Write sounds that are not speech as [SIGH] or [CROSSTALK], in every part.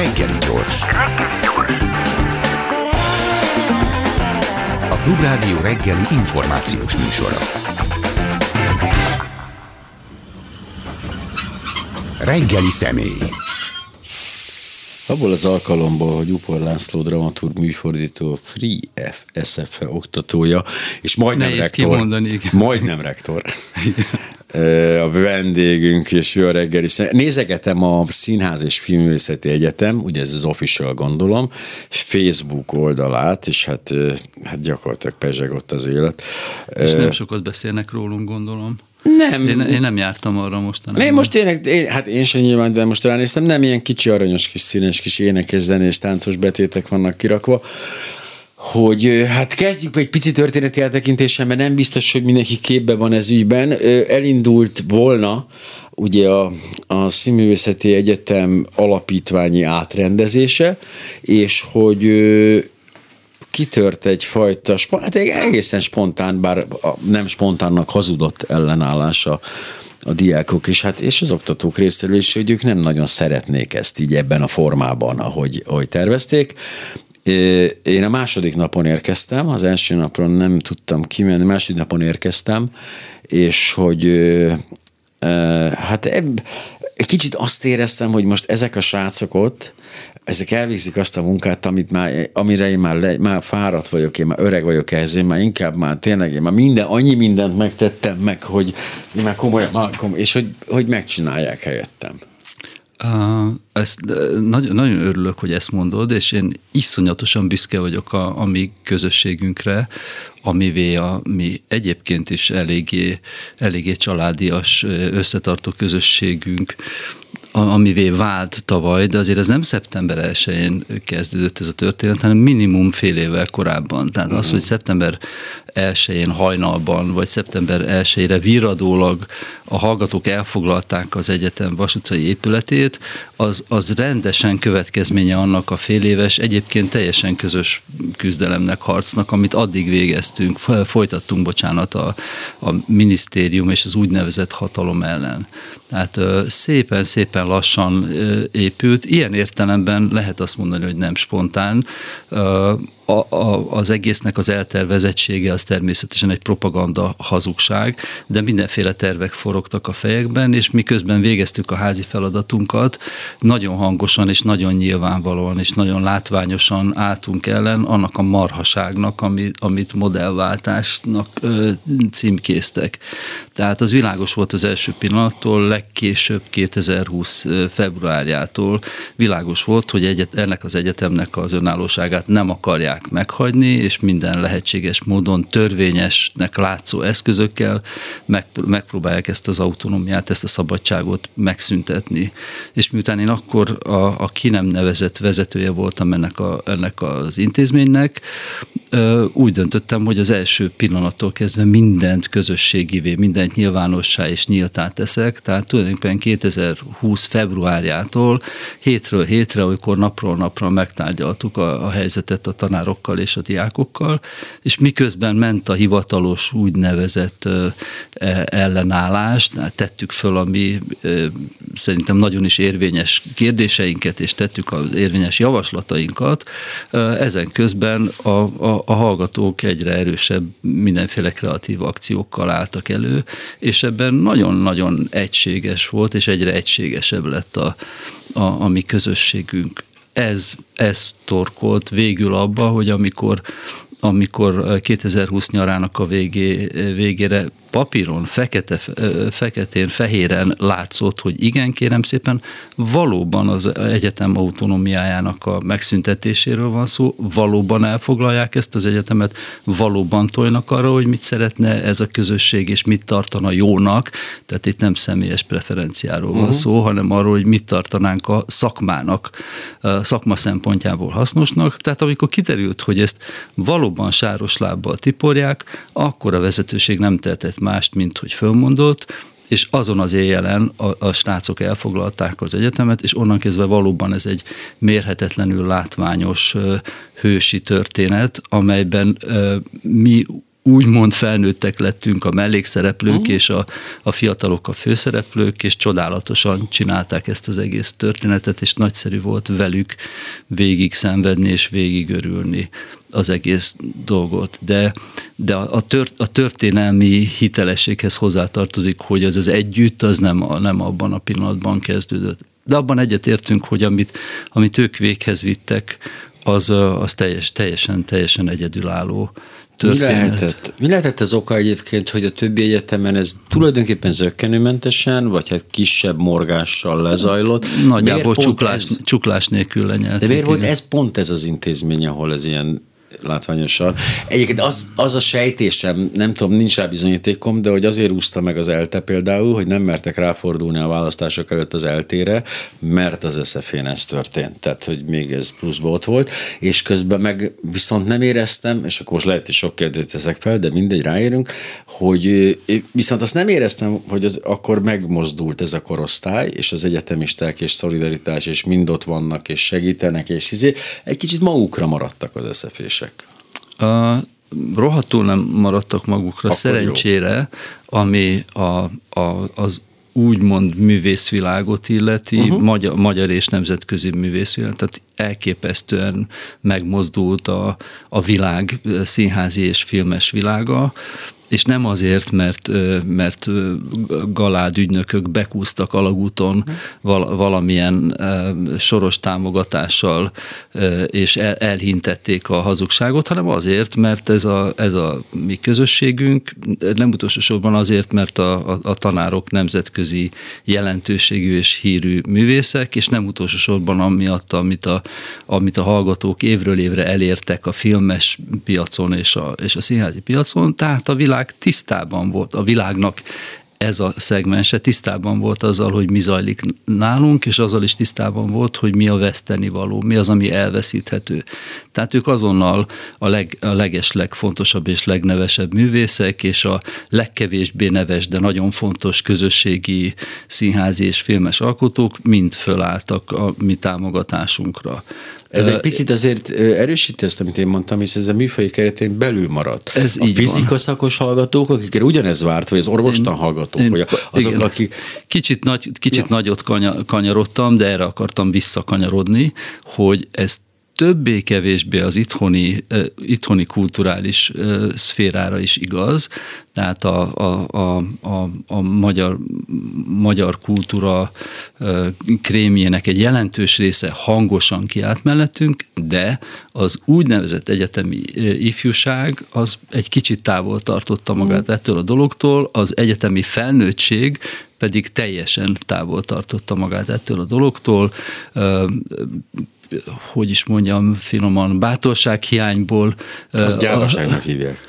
Reggeli gyors. A Klubrádió reggeli információs műsora. Reggeli személy. Abból az alkalomból, hogy Upor László dramaturg műfordító Free F SFE oktatója, és majdnem Nehéz rektor. kimondani, igen. Majdnem rektor. A vendégünk, és ő a reggeli. szem- Nézegetem a Színház és Filmvészeti Egyetem, ugye ez az official gondolom, Facebook oldalát, és hát, hát gyakorlatilag pezsegott az élet. És nem sokat beszélnek rólunk, gondolom. nem, Én, én nem jártam arra mostanában. én most ének, én, hát én sem nyilván, de most ránéztem, nem ilyen kicsi, aranyos kis színes kis énekes, zenés, táncos betétek vannak kirakva, hogy hát kezdjük egy pici történeti eltekintéssel, mert nem biztos, hogy mindenki képbe van ez ügyben. Elindult volna ugye a, a Színművészeti Egyetem alapítványi átrendezése, és hogy kitört egyfajta, hát egy egészen spontán, bár nem spontánnak hazudott ellenállása a diákok és, hát, és az oktatók részéről is, hogy ők nem nagyon szeretnék ezt így ebben a formában, ahogy, ahogy tervezték. Én a második napon érkeztem, az első napon nem tudtam kimenni, második napon érkeztem, és hogy hát ebb, egy kicsit azt éreztem, hogy most ezek a srácok ott, ezek elvégzik azt a munkát, amit már, amire én már, le, már fáradt vagyok, én már öreg vagyok ehhez, én már inkább már tényleg, én már minden, annyi mindent megtettem meg, hogy én már komolyan, már komoly, és hogy, hogy megcsinálják helyettem. Ezt, nagyon, nagyon örülök, hogy ezt mondod, és én iszonyatosan büszke vagyok a, a mi közösségünkre, amivé a mi egyébként is eléggé, eléggé családias, összetartó közösségünk, amivé vált tavaly, de azért ez nem szeptember 1-én kezdődött ez a történet, hanem minimum fél évvel korábban. Tehát az, hogy szeptember 1-én hajnalban, vagy szeptember 1-ére virradólag a hallgatók elfoglalták az egyetem vasutcai épületét, az, az rendesen következménye annak a fél éves, egyébként teljesen közös küzdelemnek, harcnak, amit addig végeztünk, folytattunk, bocsánat, a, a minisztérium és az úgynevezett hatalom ellen. Tehát szépen-szépen lassan épült. Ilyen értelemben lehet azt mondani, hogy nem spontán. A, a, az egésznek az eltervezettsége az természetesen egy propaganda hazugság, de mindenféle tervek forogtak a fejekben, és miközben végeztük a házi feladatunkat, nagyon hangosan és nagyon nyilvánvalóan és nagyon látványosan álltunk ellen annak a marhaságnak, ami, amit modellváltásnak ö, címkéztek. Tehát az világos volt az első pillanattól, legkésőbb 2020 februárjától világos volt, hogy egyet, ennek az egyetemnek az önállóságát nem akarják meghagyni, és minden lehetséges módon törvényesnek látszó eszközökkel meg, megpróbálják ezt az autonómiát, ezt a szabadságot megszüntetni. És miután én akkor a, a ki nem nevezett vezetője voltam ennek, a, ennek az intézménynek, úgy döntöttem, hogy az első pillanattól kezdve mindent közösségivé, mindent nyilvánossá és nyíltá teszek, tehát tulajdonképpen 2020 februárjától hétről hétre, amikor napról napra megtárgyaltuk a, a helyzetet a tanárokkal és a diákokkal, és miközben ment a hivatalos úgynevezett e- ellenállás, tettük föl a mi szerintem nagyon is érvényes kérdéseinket, és tettük az érvényes javaslatainkat, ezen közben a, a, a hallgatók egyre erősebb mindenféle kreatív akciókkal álltak elő, és ebben nagyon-nagyon egységes volt, és egyre egységesebb lett a, a, a mi közösségünk. Ez, ez torkolt végül abba, hogy amikor amikor 2020 nyarának a végé, végére papíron, fekete, feketén, fehéren látszott, hogy igen, kérem szépen, valóban az egyetem autonómiájának a megszüntetéséről van szó, valóban elfoglalják ezt az egyetemet, valóban tojnak arra, hogy mit szeretne ez a közösség, és mit tartana jónak, tehát itt nem személyes preferenciáról van uh-huh. szó, hanem arról, hogy mit tartanánk a szakmának, a szakma szempontjából hasznosnak. Tehát amikor kiderült, hogy ezt valóban sáros lábbal tiporják, akkor a vezetőség nem tehetett mást, mint hogy fölmondott, és azon az éjjelen a, a srácok elfoglalták az egyetemet, és onnan kezdve valóban ez egy mérhetetlenül látványos hősi történet, amelyben mi úgymond felnőttek lettünk a mellékszereplők, uh-huh. és a, a fiatalok a főszereplők, és csodálatosan csinálták ezt az egész történetet, és nagyszerű volt velük végig szenvedni, és végig örülni az egész dolgot. De, de a, tört, a történelmi hitelességhez hozzátartozik, hogy az az együtt, az nem, nem abban a pillanatban kezdődött. De abban egyetértünk, hogy amit, amit ők véghez vittek, az, az teljes, teljesen, teljesen egyedülálló történet. Mi lehetett, mi lehetett az oka egyébként, hogy a többi egyetemen ez tulajdonképpen zöggenőmentesen, vagy hát kisebb morgással lezajlott? Nagyjából csuklás, ez, csuklás nélkül lenyelt. De miért volt ez pont ez az intézmény, ahol ez ilyen látványosan. Egyébként az, az a sejtésem, nem tudom, nincs rá bizonyítékom, de hogy azért úszta meg az ELTE például, hogy nem mertek ráfordulni a választások előtt az eltére, mert az SZF-én ez történt. Tehát, hogy még ez pluszba ott volt, és közben meg viszont nem éreztem, és akkor most lehet, hogy sok kérdést teszek fel, de mindegy, ráérünk, hogy viszont azt nem éreztem, hogy az akkor megmozdult ez a korosztály, és az egyetemisták és szolidaritás, és mind ott vannak, és segítenek, és izé, egy kicsit magukra maradtak az szf Uh, rohadtul nem maradtak magukra, Akkor szerencsére, jó. ami a, a, az úgymond művészvilágot illeti, uh-huh. magyar, magyar és nemzetközi művészvilág, tehát elképesztően megmozdult a, a világ színházi és filmes világa és nem azért, mert, mert galád ügynökök bekúztak alagúton val, valamilyen soros támogatással, és el, elhintették a hazugságot, hanem azért, mert ez a, ez a mi közösségünk, nem utolsó sorban azért, mert a, a, a tanárok nemzetközi jelentőségű és hírű művészek, és nem utolsó sorban amiatt, amit a, amit a hallgatók évről évre elértek a filmes piacon és a, és a színházi piacon, tehát a világ világ tisztában volt, a világnak ez a szegmense tisztában volt azzal, hogy mi zajlik nálunk, és azzal is tisztában volt, hogy mi a veszteni való, mi az, ami elveszíthető. Tehát ők azonnal a, leg, a leges, legfontosabb és legnevesebb művészek, és a legkevésbé neves, de nagyon fontos közösségi színházi és filmes alkotók mind fölálltak a mi támogatásunkra. Ez egy picit azért erősíti ezt, amit én mondtam, hisz ez a műfai keretén belül maradt. Ez a fizika szakos hallgatók, akikre ugyanez várt, vagy az orvostan hallgatók, én, vagy azok, igen. akik... Kicsit, nagy, kicsit ja. nagyot kanyarodtam, de erre akartam visszakanyarodni, hogy ezt többé-kevésbé az itthoni, itthoni kulturális szférára is igaz, tehát a, a, a, a, a magyar, magyar kultúra krémjének egy jelentős része hangosan kiállt mellettünk, de az úgynevezett egyetemi ifjúság az egy kicsit távol tartotta magát mm. ettől a dologtól, az egyetemi felnőttség pedig teljesen távol tartotta magát ettől a dologtól hogy is mondjam, finoman bátorság hiányból. Az gyávaságnak hívják.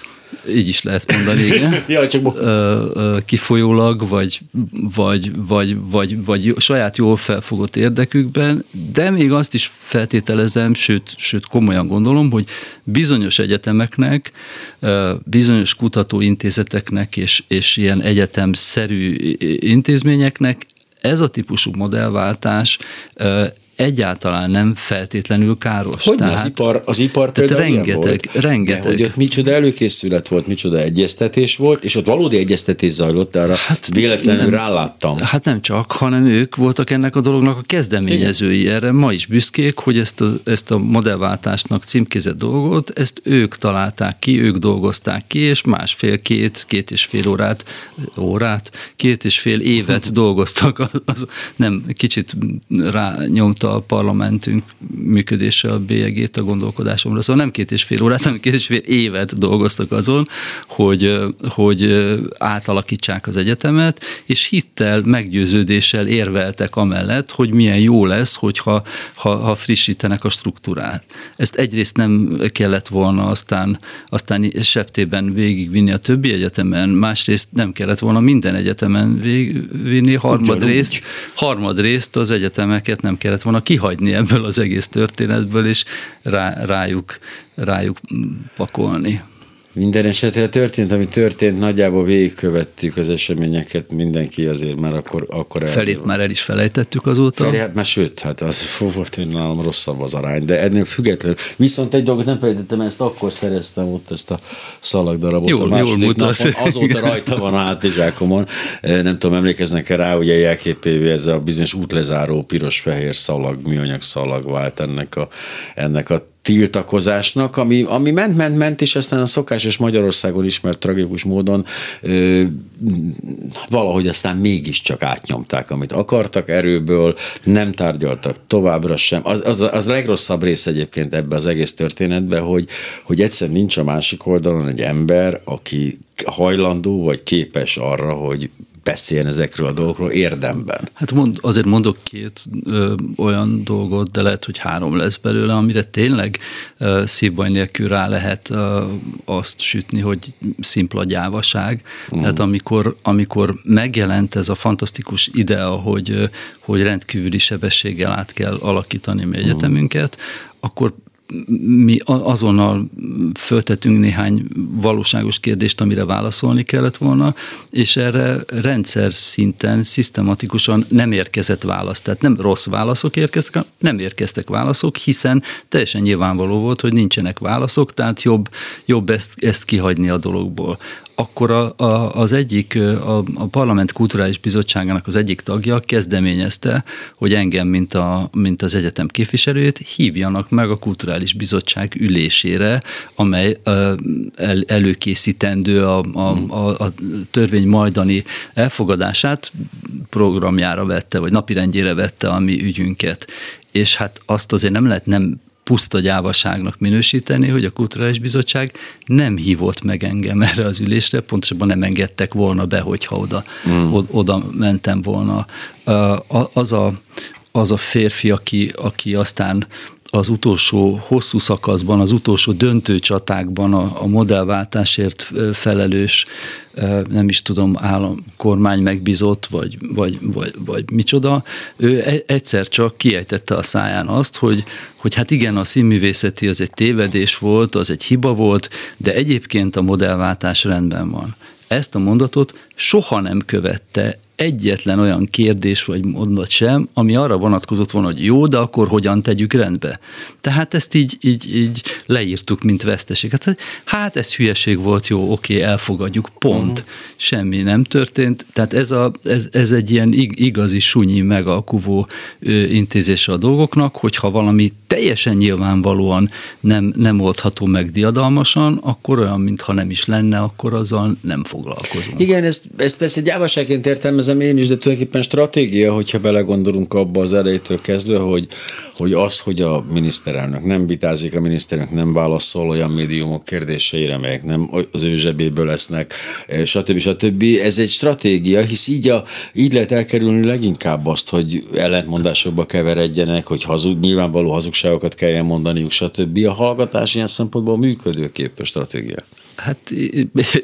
Így is lehet mondani, igen. [LAUGHS] ja, csak kifolyólag, vagy, vagy, vagy, vagy, vagy saját jól felfogott érdekükben, de még azt is feltételezem, sőt, sőt komolyan gondolom, hogy bizonyos egyetemeknek, bizonyos kutatóintézeteknek és, és ilyen egyetemszerű intézményeknek ez a típusú modellváltás egyáltalán nem feltétlenül káros. Hogy tehát, az ipar, az ipar tehát rengeteg, volt, rengeteg. De hogy ott micsoda előkészület volt, micsoda egyeztetés volt, és ott valódi egyeztetés zajlott, arra hát véletlenül nem, ráláttam. Hát nem csak, hanem ők voltak ennek a dolognak a kezdeményezői. Igen. Erre ma is büszkék, hogy ezt a, ezt a modellváltásnak címkézett dolgot, ezt ők találták ki, ők dolgozták ki, és másfél-két, két és fél órát, órát, két és fél évet [LAUGHS] dolgoztak, az, az nem kicsit rányomta a parlamentünk működése a bélyegét a gondolkodásomra. Szóval nem két és fél órát, hanem két és fél évet dolgoztak azon, hogy, hogy átalakítsák az egyetemet, és hittel, meggyőződéssel érveltek amellett, hogy milyen jó lesz, hogyha ha, ha frissítenek a struktúrát. Ezt egyrészt nem kellett volna aztán, aztán septében végigvinni a többi egyetemen, másrészt nem kellett volna minden egyetemen végigvinni, harmadrészt, harmadrészt az egyetemeket nem kellett volna kihagyni ebből az egész történetből, és rá, rájuk, rájuk pakolni. Minden esetre történt, ami történt, nagyjából végigkövettük az eseményeket, mindenki azért már akkor, akkor Felét már el is felejtettük azóta. Felé, hát már sőt, hát az [LAUGHS] fú, volt, hogy nálam rosszabb az arány, de ennél függetlenül. Viszont egy dolgot nem felejtettem, ezt akkor szereztem ott ezt a szalagdarabot Jól- a második jól napon, mutat. [LAUGHS] azóta rajta van a hátizsákomon. Eh, Nem tudom, emlékeznek-e rá, ugye jelképévé ez a bizonyos útlezáró piros-fehér szalag, műanyag szalag vált ennek a, ennek a tiltakozásnak, ami, ami ment, ment, ment, és aztán a szokásos Magyarországon ismert tragikus módon ö, valahogy aztán mégiscsak átnyomták, amit akartak erőből, nem tárgyaltak továbbra sem. Az, az, az a legrosszabb rész egyébként ebbe az egész történetbe, hogy, hogy egyszer nincs a másik oldalon egy ember, aki hajlandó vagy képes arra, hogy beszéljen ezekről a dolgokról érdemben. Hát mond, azért mondok két ö, olyan dolgot, de lehet, hogy három lesz belőle, amire tényleg ö, szívbaj nélkül rá lehet ö, azt sütni, hogy szimpla gyávaság. Mm. Tehát amikor, amikor megjelent ez a fantasztikus idea, hogy, ö, hogy rendkívüli sebességgel át kell alakítani mi egyetemünket, akkor mi azonnal föltettünk néhány valóságos kérdést, amire válaszolni kellett volna, és erre rendszer szinten, szisztematikusan nem érkezett válasz. Tehát nem rossz válaszok érkeztek, nem érkeztek válaszok, hiszen teljesen nyilvánvaló volt, hogy nincsenek válaszok, tehát jobb, jobb ezt, ezt kihagyni a dologból akkor a, a, az egyik, a, a Parlament Kulturális Bizottságának az egyik tagja kezdeményezte, hogy engem, mint, a, mint az egyetem képviselőjét hívjanak meg a Kulturális Bizottság ülésére, amely el, előkészítendő a, a, a, a törvény majdani elfogadását programjára vette, vagy napirendjére vette a mi ügyünket. És hát azt azért nem lehet nem puszta gyávaságnak minősíteni, hogy a Kulturális Bizottság nem hívott meg engem erre az ülésre, pontosabban nem engedtek volna be, hogyha oda, mm. oda mentem volna. Az a, az a férfi, aki, aki aztán az utolsó hosszú szakaszban, az utolsó döntő csatákban a, a modellváltásért felelős, nem is tudom, állam, kormány megbízott, vagy, vagy, vagy, vagy micsoda, ő e- egyszer csak kiejtette a száján azt, hogy, hogy hát igen, a színművészeti az egy tévedés volt, az egy hiba volt, de egyébként a modellváltás rendben van. Ezt a mondatot soha nem követte egyetlen olyan kérdés vagy mondat sem, ami arra vonatkozott volna, hogy jó, de akkor hogyan tegyük rendbe. Tehát ezt így, így, így leírtuk, mint veszteséget. Hát, hát ez hülyeség volt, jó, oké, elfogadjuk, pont. Uh-huh. Semmi nem történt. Tehát ez, a, ez, ez egy ilyen ig- igazi sunyi megalkuvó intézése a dolgoknak, hogyha valami teljesen nyilvánvalóan nem, nem oldható meg diadalmasan, akkor olyan, mintha nem is lenne, akkor azzal nem foglalkozunk. Igen, ezt, ezt persze gyávaságként értelmezem én is, de tulajdonképpen stratégia, hogyha belegondolunk abba az elejétől kezdve, hogy, hogy az, hogy a miniszterelnök nem vitázik, a miniszterelnök nem válaszol olyan médiumok kérdéseire, melyek nem az ő zsebéből lesznek, eh, stb. stb. Ez egy stratégia, hisz így, a, így lehet elkerülni leginkább azt, hogy ellentmondásokba keveredjenek, hogy hazug, nyilvánvaló hazugságokat kelljen mondaniuk, stb. A hallgatás ilyen szempontból működőképes stratégia. Hát [LAUGHS]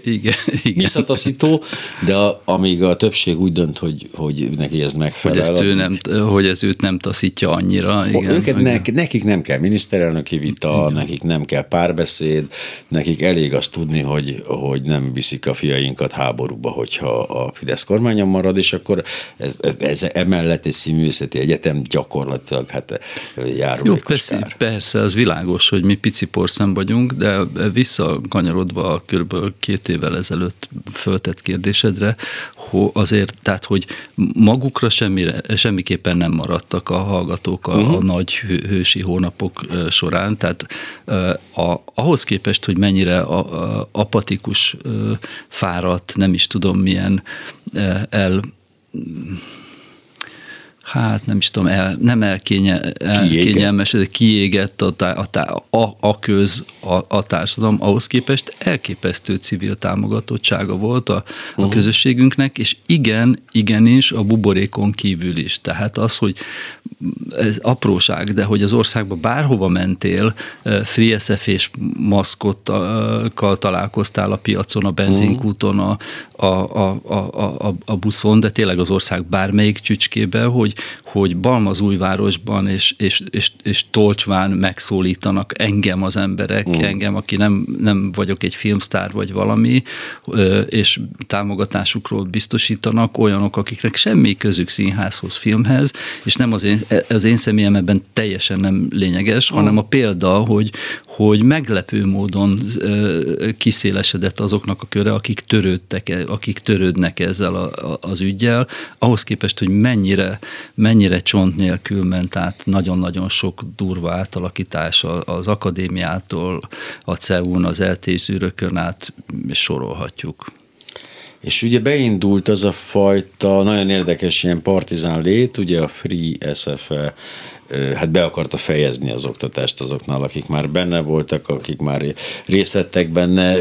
igen, igen. Visszataszító, de a, amíg a többség úgy dönt, hogy, hogy neki ez Hogy, megfelel. ezt ő nem, hogy ez őt nem taszítja annyira. Igen, őket igen. ne, nekik nem kell miniszterelnöki vita, Igen. nekik nem kell párbeszéd, nekik elég azt tudni, hogy, hogy nem viszik a fiainkat háborúba, hogyha a Fidesz kormányon marad, és akkor ez, ez, ez emellett egy színművészeti egyetem gyakorlatilag hát Jó, járulékos persze, kár. persze, az világos, hogy mi pici porszem vagyunk, de visszakanyarodva a kb. két évvel ezelőtt föltett kérdésedre, ho, azért, tehát, hogy magukra semmire, semmiképpen nem maradtak a hallgatók a, uh-huh. a nagy hő, hősi hónapok során, tehát a, ahhoz képest, hogy mennyire a, a, apatikus, fáradt, nem is tudom milyen el hát nem is tudom, el, nem elkénye, elkényelmes, de kiégett a, tá- a, tá- a, a köz, a, a társadalom, ahhoz képest elképesztő civil támogatottsága volt a, a uh-huh. közösségünknek, és igen, igenis a buborékon kívül is. Tehát az, hogy ez apróság, de hogy az országba bárhova mentél, SF és maszkokkal találkoztál a piacon, a benzinkúton, a, a, a, a, a, a buszon, de tényleg az ország bármelyik csücskébe, hogy, hogy Balmazújvárosban és, és, és, és Tolcsván megszólítanak engem az emberek, mm. engem, aki nem, nem vagyok egy filmsztár vagy valami, és támogatásukról biztosítanak olyanok, akiknek semmi közük színházhoz, filmhez, és nem az én, az én személyem ebben teljesen nem lényeges, hanem a példa, hogy, hogy meglepő módon kiszélesedett azoknak a köre, akik törődtek, e, akik törődnek ezzel a, a, az ügyjel, ahhoz képest, hogy mennyire, mennyire csont nélkül ment át nagyon-nagyon sok durva átalakítás az akadémiától, a CEU-n, az eltézűrökön át, és sorolhatjuk. És ugye beindult az a fajta nagyon érdekes ilyen partizán lét, ugye a Free SFE hát be akarta fejezni az oktatást azoknál, akik már benne voltak, akik már részt vettek benne.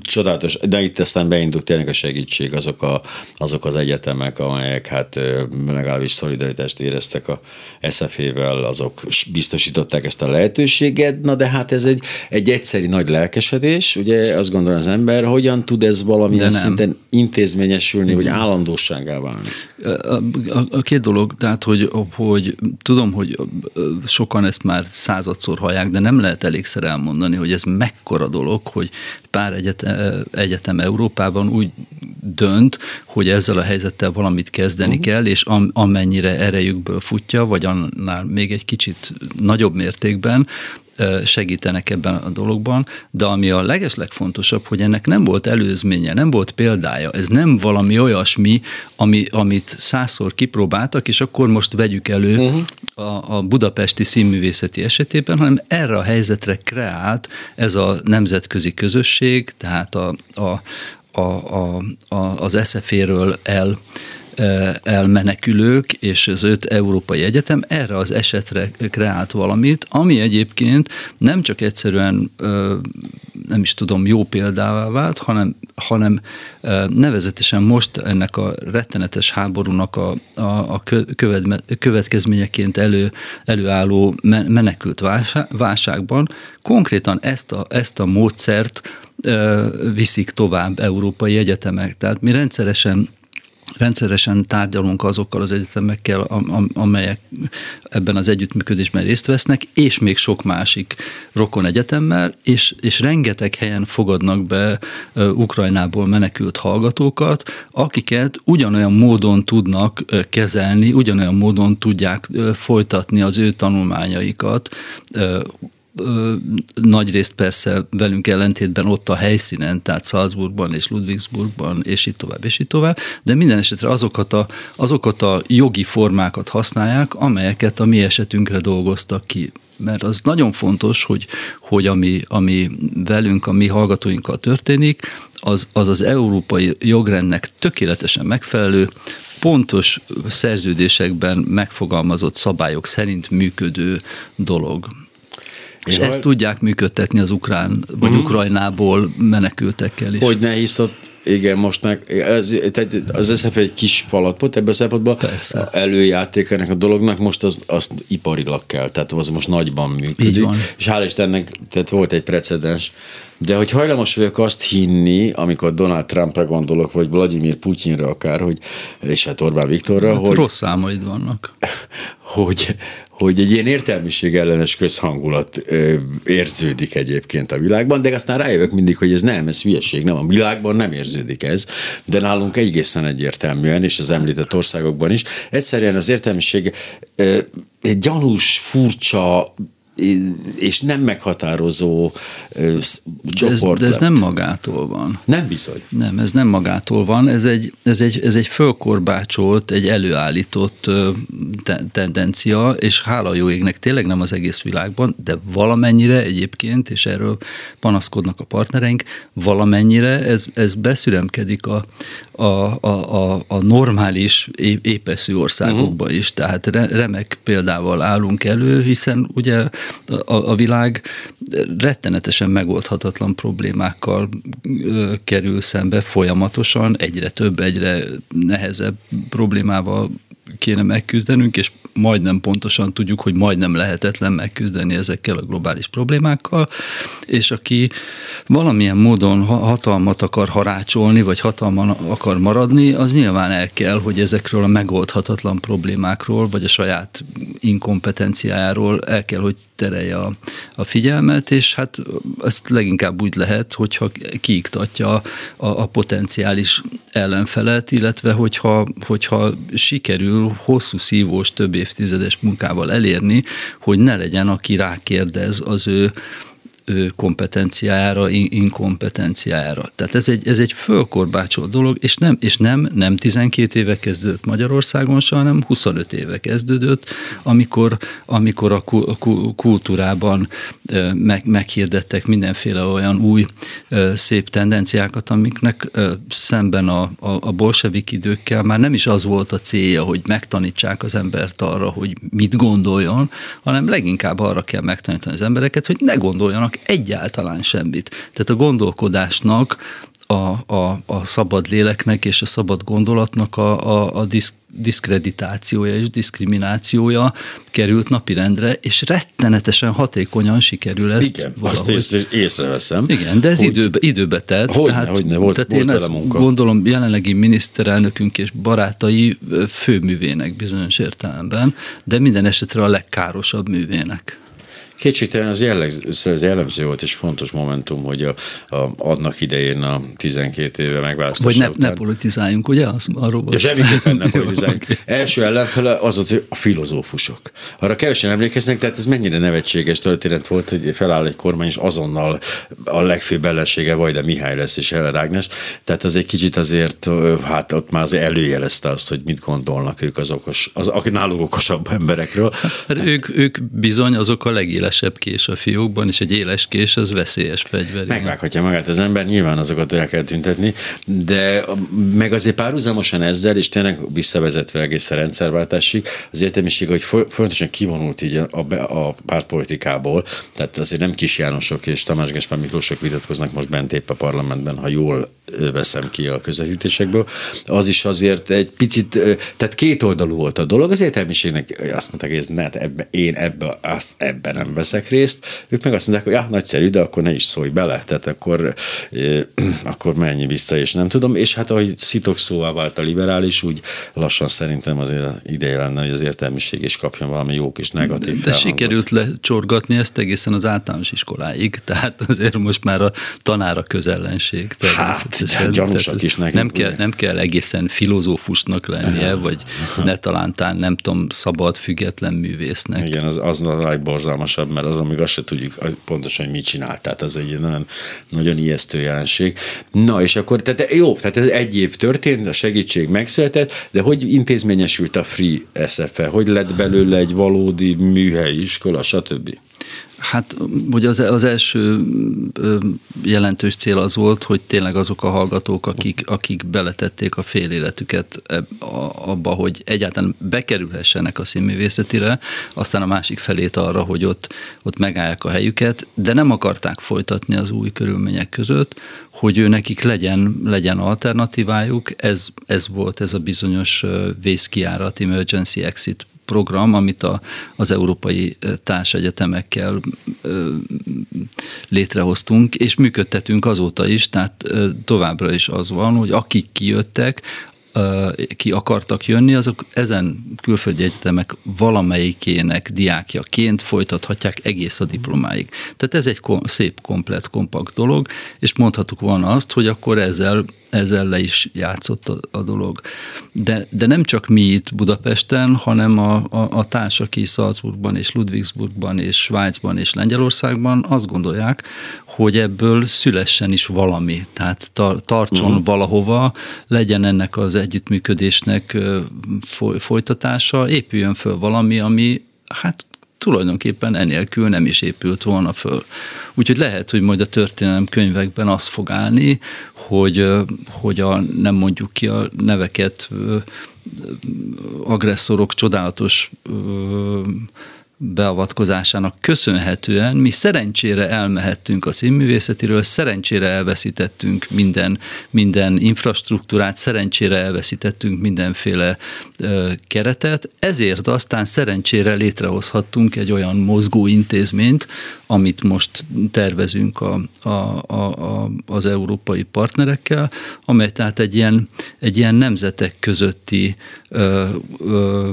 Csodálatos, de itt aztán beindult tényleg a segítség, azok, a, azok az egyetemek, amelyek hát legalábbis szolidaritást éreztek a SZF-vel, azok biztosították ezt a lehetőséget, na de hát ez egy, egy egyszeri nagy lelkesedés, ugye? Azt gondolom az ember, hogyan tud ez valamilyen szinten intézményesülni, vagy állandóságá válni? A, a, a két dolog, tehát hogy, hogy tudom, hogy hogy sokan ezt már századszor hallják, de nem lehet elégszer elmondani, hogy ez mekkora dolog, hogy pár egyetem, egyetem Európában úgy dönt, hogy ezzel a helyzettel valamit kezdeni uh-huh. kell, és am, amennyire erejükből futja, vagy annál még egy kicsit nagyobb mértékben, segítenek ebben a dologban, de ami a legeslegfontosabb, hogy ennek nem volt előzménye, nem volt példája, ez nem valami olyasmi, ami, amit százszor kipróbáltak, és akkor most vegyük elő uh-huh. a, a budapesti színművészeti esetében, hanem erre a helyzetre kreált ez a nemzetközi közösség, tehát a, a, a, a, a, az SZF-ről el elmenekülők és az öt európai egyetem erre az esetre kreált valamit, ami egyébként nem csak egyszerűen nem is tudom, jó példává vált, hanem, hanem nevezetesen most ennek a rettenetes háborúnak a, a, a következményeként elő, előálló menekült válságban konkrétan ezt a, ezt a módszert viszik tovább európai egyetemek. Tehát mi rendszeresen rendszeresen tárgyalunk azokkal az egyetemekkel, amelyek ebben az együttműködésben részt vesznek, és még sok másik rokon egyetemmel, és, és rengeteg helyen fogadnak be Ukrajnából menekült hallgatókat, akiket ugyanolyan módon tudnak kezelni, ugyanolyan módon tudják folytatni az ő tanulmányaikat nagy részt persze velünk ellentétben ott a helyszínen, tehát Salzburgban és Ludwigsburgban, és itt tovább, és itt tovább, de minden esetre azokat a, azokat a jogi formákat használják, amelyeket a mi esetünkre dolgoztak ki mert az nagyon fontos, hogy, hogy ami, ami velünk, a mi hallgatóinkkal történik, az, az az európai jogrendnek tökéletesen megfelelő, pontos szerződésekben megfogalmazott szabályok szerint működő dolog. És Jaj. ezt tudják működtetni az ukrán, vagy uh-huh. Ukrajnából menekültekkel is. Hogy ne, hisz ott igen, most meg ez, tehát az SZF egy kis falapot, ebben a szempontból Persze. előjáték ennek a dolognak, most az, azt iparilag kell, tehát az most nagyban működik. És hál' Istennek, tehát volt egy precedens, de hogy hajlamos vagyok azt hinni, amikor Donald Trumpra gondolok, vagy Vladimir Putyinra akár, hogy, és hát Orbán Viktorra, hát hogy... Rossz számaid vannak. [LAUGHS] Hogy, hogy egy ilyen értelmiség ellenes közhangulat ö, érződik egyébként a világban, de aztán rájövök mindig, hogy ez nem, ez hülyeség, nem, a világban nem érződik ez, de nálunk egészen egyértelműen, és az említett országokban is, egyszerűen az értelmiség ö, egy gyanús, furcsa, és nem meghatározó ö, csoport. De ez, de ez nem magától van. Nem bizony. Nem, ez nem magától van, ez egy, ez egy, ez egy fölkorbácsolt, egy előállított te- tendencia, és hála jó égnek tényleg nem az egész világban, de valamennyire egyébként, és erről panaszkodnak a partnereink, valamennyire ez, ez beszüremkedik a, a, a, a, a normális épeszű országokba uh-huh. is. Tehát remek példával állunk elő, hiszen ugye a, a világ rettenetesen megoldhatatlan problémákkal kerül szembe folyamatosan, egyre több, egyre nehezebb problémával kéne megküzdenünk, és majdnem pontosan tudjuk, hogy majdnem lehetetlen megküzdeni ezekkel a globális problémákkal, és aki valamilyen módon hatalmat akar harácsolni, vagy hatalman akar maradni, az nyilván el kell, hogy ezekről a megoldhatatlan problémákról, vagy a saját inkompetenciájáról el kell, hogy terelje a, a figyelmet, és hát ezt leginkább úgy lehet, hogyha kiiktatja a, a potenciális ellenfelet, illetve hogyha, hogyha sikerül hosszú szívós, több évtizedes munkával elérni, hogy ne legyen, aki rákérdez az ő kompetenciára, inkompetenciára. Tehát ez egy, ez egy fölkorbácsolt dolog, és nem, és nem, nem 12 éve kezdődött Magyarországon, hanem 25 éve kezdődött, amikor, amikor a kultúrában meg, meghirdettek mindenféle olyan új szép tendenciákat, amiknek szemben a, a, a bolsevik időkkel már nem is az volt a célja, hogy megtanítsák az embert arra, hogy mit gondoljon, hanem leginkább arra kell megtanítani az embereket, hogy ne gondoljanak egyáltalán semmit. Tehát a gondolkodásnak, a, a, a szabad léleknek és a szabad gondolatnak a, a, a diszk, diszkreditációja és diszkriminációja került napirendre, és rettenetesen hatékonyan sikerül ezt Igen, valahogy. azt ész, észreveszem. Igen, de ez hogy, időbe, időbe telt. Hogy tehát, hogy ne, volt, tehát volt én ezt munka. gondolom jelenlegi miniszterelnökünk és barátai főművének bizonyos értelemben, de minden esetre a legkárosabb művének. Kétségtelen az, jellegz, az jellemző volt és fontos momentum, hogy a, a, adnak idején a 12 éve megválasztása Vagy ne, után... ne politizáljunk, ugye? Az, arról ja, semmiképpen ne [LAUGHS] politizáljunk. Első ellenfele az volt, hogy a filozófusok. Arra kevesen emlékeznek, tehát ez mennyire nevetséges történet volt, hogy feláll egy kormány, és azonnal a legfőbb ellensége Vajda Mihály lesz, és Heller Ágnes. Tehát az egy kicsit azért, hát ott már az előjelezte azt, hogy mit gondolnak ők az okos, az, akik náluk okosabb emberekről. Hát ők, ők bizony azok a legél élesebb kés a fiókban, és egy éles kés az veszélyes fegyver. Megvághatja magát az ember, nyilván azokat el kell tüntetni, de meg azért párhuzamosan ezzel, és tényleg visszavezetve egész a rendszerváltásig, az értelmiség, hogy folyamatosan kivonult így a, a, pártpolitikából, tehát azért nem Kis Jánosok és Tamás Gáspár Miklósok vitatkoznak most bent épp a parlamentben, ha jól veszem ki a közvetítésekből, az is azért egy picit, tehát két oldalú volt a dolog, az értelmiségnek azt mondták, hogy ez ne, ebbe, én ebbe, az, ebben nem veszek részt, ők meg azt mondják, hogy ja, nagyszerű, de akkor ne is szólj bele, tehát akkor, eh, [CLEARS THROAT] akkor menj vissza, és nem tudom, és hát ahogy szitok szóvá vált a liberális, úgy lassan szerintem azért ideje lenne, hogy az értelmiség is kapjon valami jó kis negatív De, de sikerült lecsorgatni ezt egészen az általános iskoláig, [LAUGHS] tehát azért most már a tanára közellenség. Hát, gyanúsak is nekünk. Nem kell, nem kell egészen filozófusnak lennie, vagy ne talántán nem tudom, szabad, független művésznek. Igen, az, az a legborzalmasabb fontosabb, mert az, amíg azt se tudjuk pontosan, hogy mit csinál. Tehát az egy nagyon, nagyon ijesztő jelenség. Na, és akkor, tehát jó, tehát ez egy év történt, a segítség megszületett, de hogy intézményesült a Free SFE? Hogy lett belőle egy valódi műhelyi iskola, stb.? Hát ugye az, az első jelentős cél az volt, hogy tényleg azok a hallgatók, akik, akik beletették a fél életüket abba, hogy egyáltalán bekerülhessenek a színművészetire, aztán a másik felét arra, hogy ott, ott megállják a helyüket, de nem akarták folytatni az új körülmények között, hogy ő nekik legyen, legyen alternatívájuk, ez, ez volt ez a bizonyos vészkiárat, emergency exit program, amit a, az európai társegyetemekkel létrehoztunk, és működtetünk azóta is, tehát továbbra is az van, hogy akik kijöttek, ki akartak jönni, azok ezen külföldi egyetemek valamelyikének diákjaként folytathatják egész a diplomáig. Tehát ez egy szép, komplet, kompakt dolog, és mondhatuk volna azt, hogy akkor ezzel ezzel le is játszott a, a dolog. De, de nem csak mi itt Budapesten, hanem a, a, a társak is Salzburgban és Ludwigsburgban és Svájcban és Lengyelországban azt gondolják, hogy ebből szülessen is valami, tehát tar- tartson uh-huh. valahova, legyen ennek az együttműködésnek folytatása, épüljön föl valami, ami hát tulajdonképpen enélkül nem is épült volna föl. Úgyhogy lehet, hogy majd a történelem könyvekben az fog állni, hogy, hogy a, nem mondjuk ki a neveket, agresszorok csodálatos beavatkozásának köszönhetően mi szerencsére elmehettünk a színművészetiről, szerencsére elveszítettünk minden, minden infrastruktúrát, szerencsére elveszítettünk mindenféle ö, keretet, ezért aztán szerencsére létrehozhattunk egy olyan mozgó intézményt, amit most tervezünk a, a, a, a, az európai partnerekkel, amely tehát egy ilyen, egy ilyen nemzetek közötti ö, ö,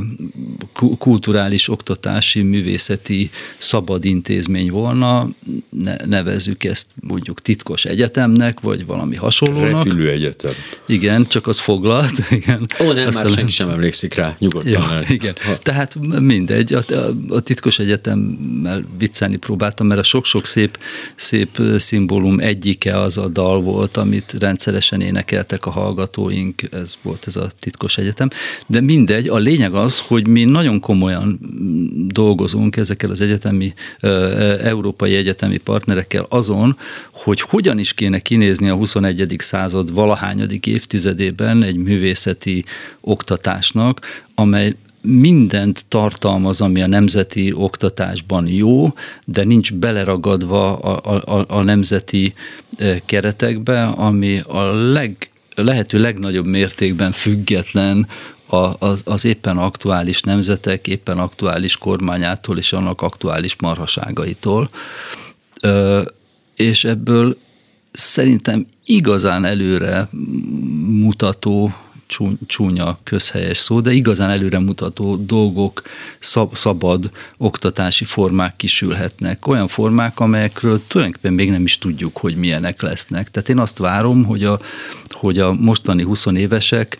kulturális, oktatási, művészeti szabad intézmény volna, ne, nevezzük ezt mondjuk titkos egyetemnek, vagy valami hasonlónak. Repülő egyetem. Igen, csak az foglalt. [LAUGHS] Igen. Ó, nem, Aztán már senki sem emlékszik rá, nyugodtan. Ja, igen, ha. tehát mindegy, a, a titkos egyetemmel viccelni próbáltam, mert a sok-sok szép, szép szimbólum egyike az a dal volt, amit rendszeresen énekeltek a hallgatóink, ez volt ez a titkos egyetem, de mindegy, a lényeg az, hogy mi nagyon komolyan dolgozunk ezekkel az egyetemi, európai egyetemi partnerekkel azon, hogy hogyan is kéne kinézni a 21. század valahányadik évtizedében egy művészeti oktatásnak, amely mindent tartalmaz, ami a nemzeti oktatásban jó, de nincs beleragadva a, a, a nemzeti keretekbe, ami a leg, lehető legnagyobb mértékben független az, az éppen aktuális nemzetek, éppen aktuális kormányától és annak aktuális marhaságaitól. És ebből szerintem igazán előre mutató csúnya közhelyes szó, de igazán előremutató dolgok, szab, szabad oktatási formák kisülhetnek. Olyan formák, amelyekről tulajdonképpen még nem is tudjuk, hogy milyenek lesznek. Tehát én azt várom, hogy a, hogy a mostani 20 évesek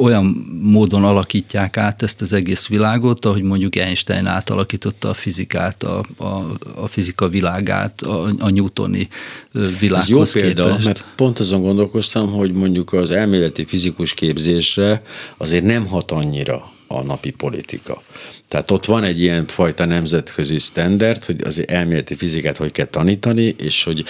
olyan módon alakítják át ezt az egész világot, ahogy mondjuk Einstein átalakította a fizikát, a, a, a fizika világát, a, a newtoni világhoz Ez jó példa, képest. mert pont azon gondolkoztam, hogy mondjuk az elméleti fizikus képzésre azért nem hat annyira a napi politika. Tehát ott van egy ilyen fajta nemzetközi standard, hogy az elméleti fizikát hogy kell tanítani, és hogy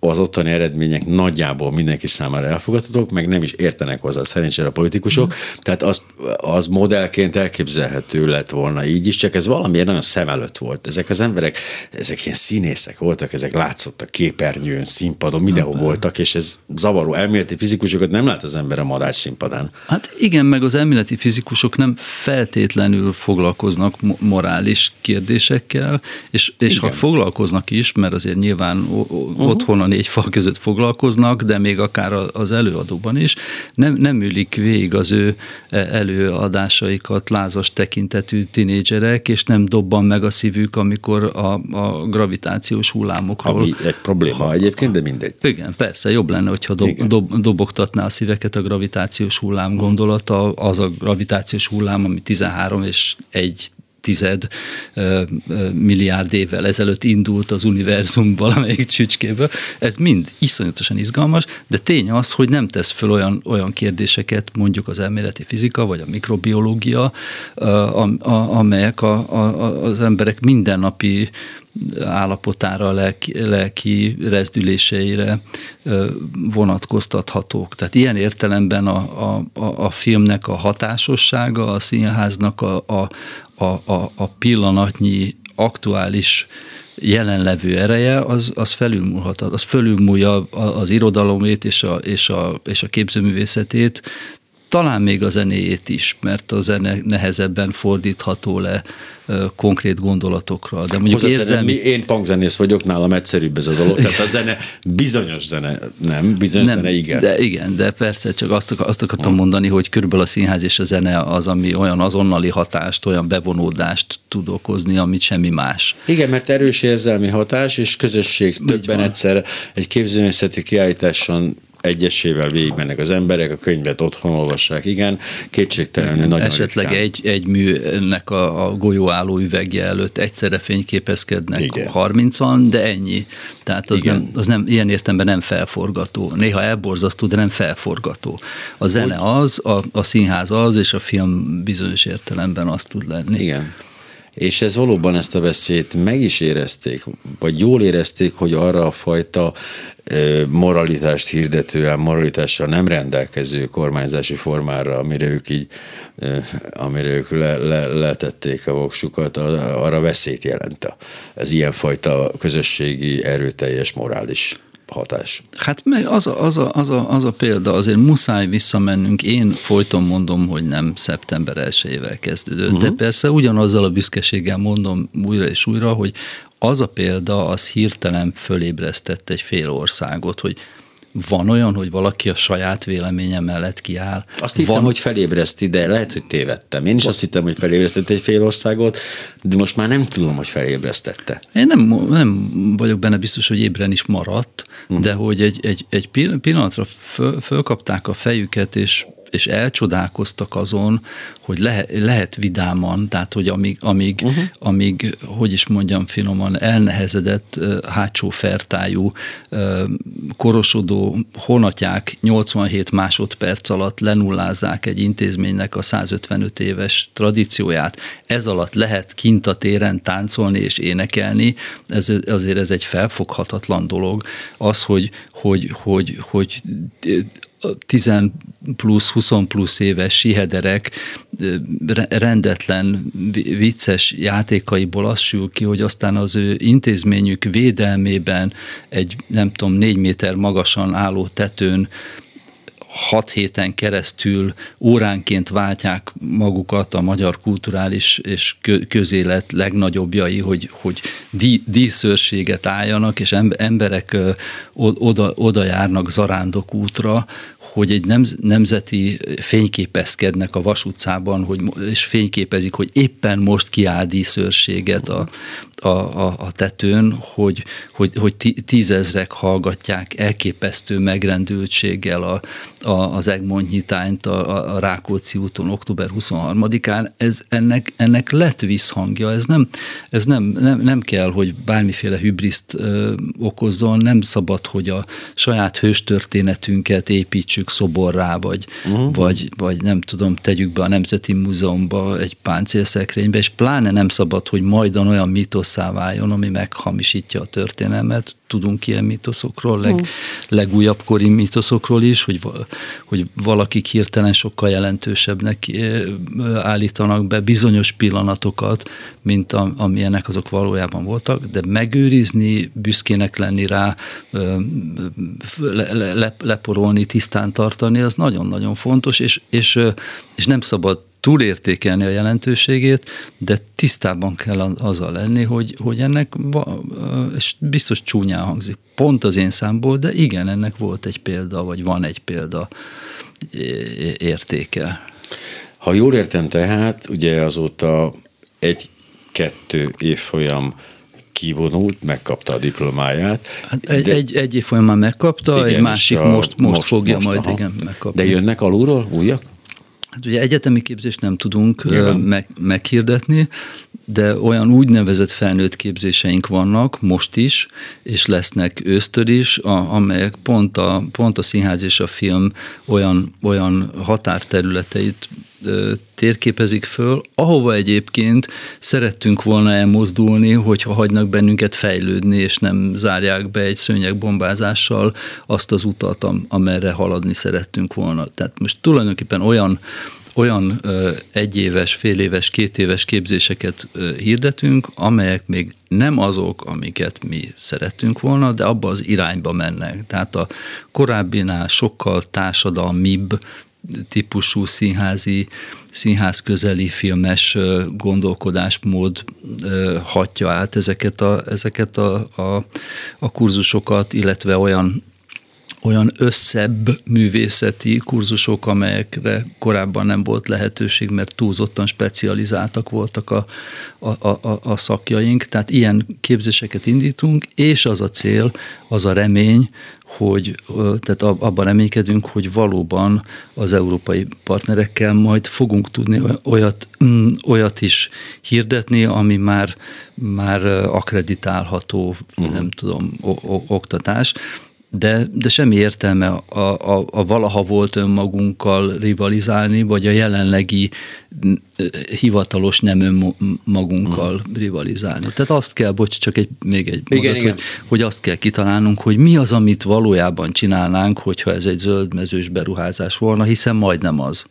az ottani eredmények nagyjából mindenki számára elfogadhatók, meg nem is értenek hozzá szerencsére a politikusok. Mm. Tehát az, az modellként elképzelhető lett volna így is, csak ez valamiért nagyon szem előtt volt. Ezek az emberek, ezek ilyen színészek voltak, ezek látszottak képernyőn, színpadon, mindenhol Na, voltak, és ez zavaró. Elméleti fizikusokat nem lát az ember a madács színpadán. Hát igen, meg az elméleti fizikusok nem feltétlenül foglalkoznak morális kérdésekkel, és, és ha foglalkoznak is, mert azért nyilván uh-huh. otthon a négy fal között foglalkoznak, de még akár az előadóban is, nem, nem ülik végig az ő e, előadásaikat lázas tekintetű tinédzserek, és nem dobban meg a szívük, amikor a, a gravitációs hullámokról... Ami egy probléma ha, egyébként, de mindegy. Igen, persze, jobb lenne, hogyha dob, dob, dobogtatná a szíveket a gravitációs hullám gondolata, az a gravitációs hullám, ami 13 és egy tized milliárd évvel ezelőtt indult az univerzum valamelyik csücskéből. Ez mind iszonyatosan izgalmas, de tény az, hogy nem tesz föl olyan, olyan kérdéseket, mondjuk az elméleti fizika vagy a mikrobiológia, amelyek a, a, az emberek mindennapi állapotára, lelki, lelki rezdüléseire vonatkoztathatók. Tehát ilyen értelemben a, a, a filmnek a hatásossága, a színháznak a, a, a, a, a pillanatnyi aktuális jelenlevő ereje, az, az felülmúlhat, az fölülmúlja az irodalomét és a, és, a, és a képzőművészetét, talán még a zenéjét is, mert a zene nehezebben fordítható le konkrét gondolatokra. De mondjuk érzelmi... Én punkzenész vagyok, nálam egyszerűbb ez a dolog. Tehát a zene, bizonyos zene nem, bizonyos nem, zene igen. De igen, de persze, csak azt, azt akartam mondani, hogy körülbelül a színház és a zene az, ami olyan azonnali hatást, olyan bevonódást tud okozni, amit semmi más. Igen, mert erős érzelmi hatás, és közösség többen egyszer egy képzőművészeti kiállításon egyesével végigmennek az emberek, a könyvet otthon olvassák, igen, kétségtelenül nagyon Esetleg ritkán. egy, egy műnek a, a golyóálló üvegje előtt egyszerre fényképezkednek igen. 30-an, de ennyi. Tehát az, nem, az nem, ilyen értemben nem felforgató. Néha elborzasztó, de nem felforgató. A zene Hogy? az, a, a színház az, és a film bizonyos értelemben azt tud lenni. Igen. És ez valóban ezt a veszélyt meg is érezték, vagy jól érezték, hogy arra a fajta moralitást hirdetően, moralitással nem rendelkező kormányzási formára, amire ők így, amire ők le, le, letették a voksukat, arra veszélyt jelent. Ez ilyenfajta közösségi erőteljes morális hatás. Hát meg az a, az, a, az, a, az a példa, azért muszáj visszamennünk. Én folyton mondom, hogy nem szeptember 1 kezdődött, uh-huh. de mhm. persze ugyanazzal a büszkeséggel mondom újra és újra, hogy az a példa, az hirtelen fölébresztett egy fél országot, hogy van olyan, hogy valaki a saját véleménye mellett kiáll? Azt hittem, van... hogy felébreszti, de lehet, hogy tévedtem. Én is azt hittem, hogy felébresztett egy fél országot, de most már nem tudom, hogy felébresztette. Én nem, nem vagyok benne biztos, hogy ébren is maradt, uh-huh. de hogy egy, egy, egy pillanatra föl, fölkapták a fejüket, és és elcsodálkoztak azon, hogy lehet, lehet vidáman, tehát hogy amíg, amíg, uh-huh. amíg, hogy is mondjam finoman, elnehezedett hátsó fertájú, korosodó honatják 87 másodperc alatt lenullázzák egy intézménynek a 155 éves tradícióját. Ez alatt lehet kint a téren táncolni és énekelni, ez, azért ez egy felfoghatatlan dolog. Az, hogy, hogy, hogy, hogy 10 plusz, 20 plusz éves sihederek rendetlen, vicces játékaiból az sül ki, hogy aztán az ő intézményük védelmében egy, nem tudom, négy méter magasan álló tetőn hat héten keresztül óránként váltják magukat a magyar kulturális és közélet legnagyobbjai, hogy, hogy díszőrséget álljanak, és emberek oda, oda járnak zarándok útra, hogy egy nemzeti fényképezkednek a vasutcában, hogy, és fényképezik, hogy éppen most kiáll díszőrséget a, a, a, a tetőn, hogy, hogy, hogy tízezrek hallgatják elképesztő megrendültséggel a, a, az Egmont nyitányt a, a Rákóczi úton október 23-án. Ez, ennek, ennek lett visszhangja, ez nem, ez nem, nem, nem kell, hogy bármiféle hübriszt ö, okozzon, nem szabad, hogy a saját hőstörténetünket építsük szoborrá, vagy, uh-huh. vagy, vagy nem tudom, tegyük be a Nemzeti Múzeumba egy páncélszekrénybe, és pláne nem szabad, hogy majdan olyan mitosz mitosszá váljon, ami meghamisítja a történelmet. Tudunk ilyen mitoszokról, leg, legújabb kori mitoszokról is, hogy, hogy valakik hirtelen sokkal jelentősebbnek eh, állítanak be bizonyos pillanatokat, mint a, amilyenek azok valójában voltak, de megőrizni, büszkének lenni rá, le, le, leporolni, tisztán tartani, az nagyon-nagyon fontos, és, és, és nem szabad túlértékelni a jelentőségét, de tisztában kell azzal lenni, hogy, hogy ennek, és biztos csúnyán hangzik, pont az én számból, de igen, ennek volt egy példa, vagy van egy példa értéke. Ha jól értem tehát, ugye azóta egy-kettő évfolyam kivonult, megkapta a diplomáját. Hát egy, de, egy, egy évfolyamán megkapta, igen, egy másik a, most, most, most fogja most, majd aha. igen megkapni. De jönnek alulról újak? Hát ugye egyetemi képzést nem tudunk meg, meghirdetni, de olyan úgynevezett felnőtt képzéseink vannak most is, és lesznek ősztől is, a, amelyek pont a, pont a színház és a film olyan, olyan határterületeit térképezik föl, ahova egyébként szerettünk volna elmozdulni, hogyha hagynak bennünket fejlődni, és nem zárják be egy szőnyegbombázással azt az utat, amerre haladni szerettünk volna. Tehát most tulajdonképpen olyan olyan egyéves, féléves, kétéves képzéseket hirdetünk, amelyek még nem azok, amiket mi szerettünk volna, de abba az irányba mennek. Tehát a korábbinál sokkal társadalmibb, típusú színházi, színház közeli filmes gondolkodásmód hatja át ezeket a, ezeket a, a, a kurzusokat, illetve olyan olyan összebb művészeti kurzusok, amelyekre korábban nem volt lehetőség, mert túlzottan specializáltak voltak a, a, a, a szakjaink. Tehát ilyen képzéseket indítunk, és az a cél, az a remény, hogy tehát abban reménykedünk, hogy valóban az európai partnerekkel majd fogunk tudni olyat, mm, olyat is hirdetni, ami már, már akreditálható, uh-huh. nem tudom, oktatás de, de semmi értelme a, a, a valaha volt önmagunkkal rivalizálni, vagy a jelenlegi hivatalos nem önmagunkkal mm. rivalizálni. Tehát azt kell, bocs, csak egy, még egy igen, mondat, igen. Hogy, hogy azt kell kitalálnunk, hogy mi az, amit valójában csinálnánk, hogyha ez egy zöldmezős beruházás volna, hiszen majdnem az.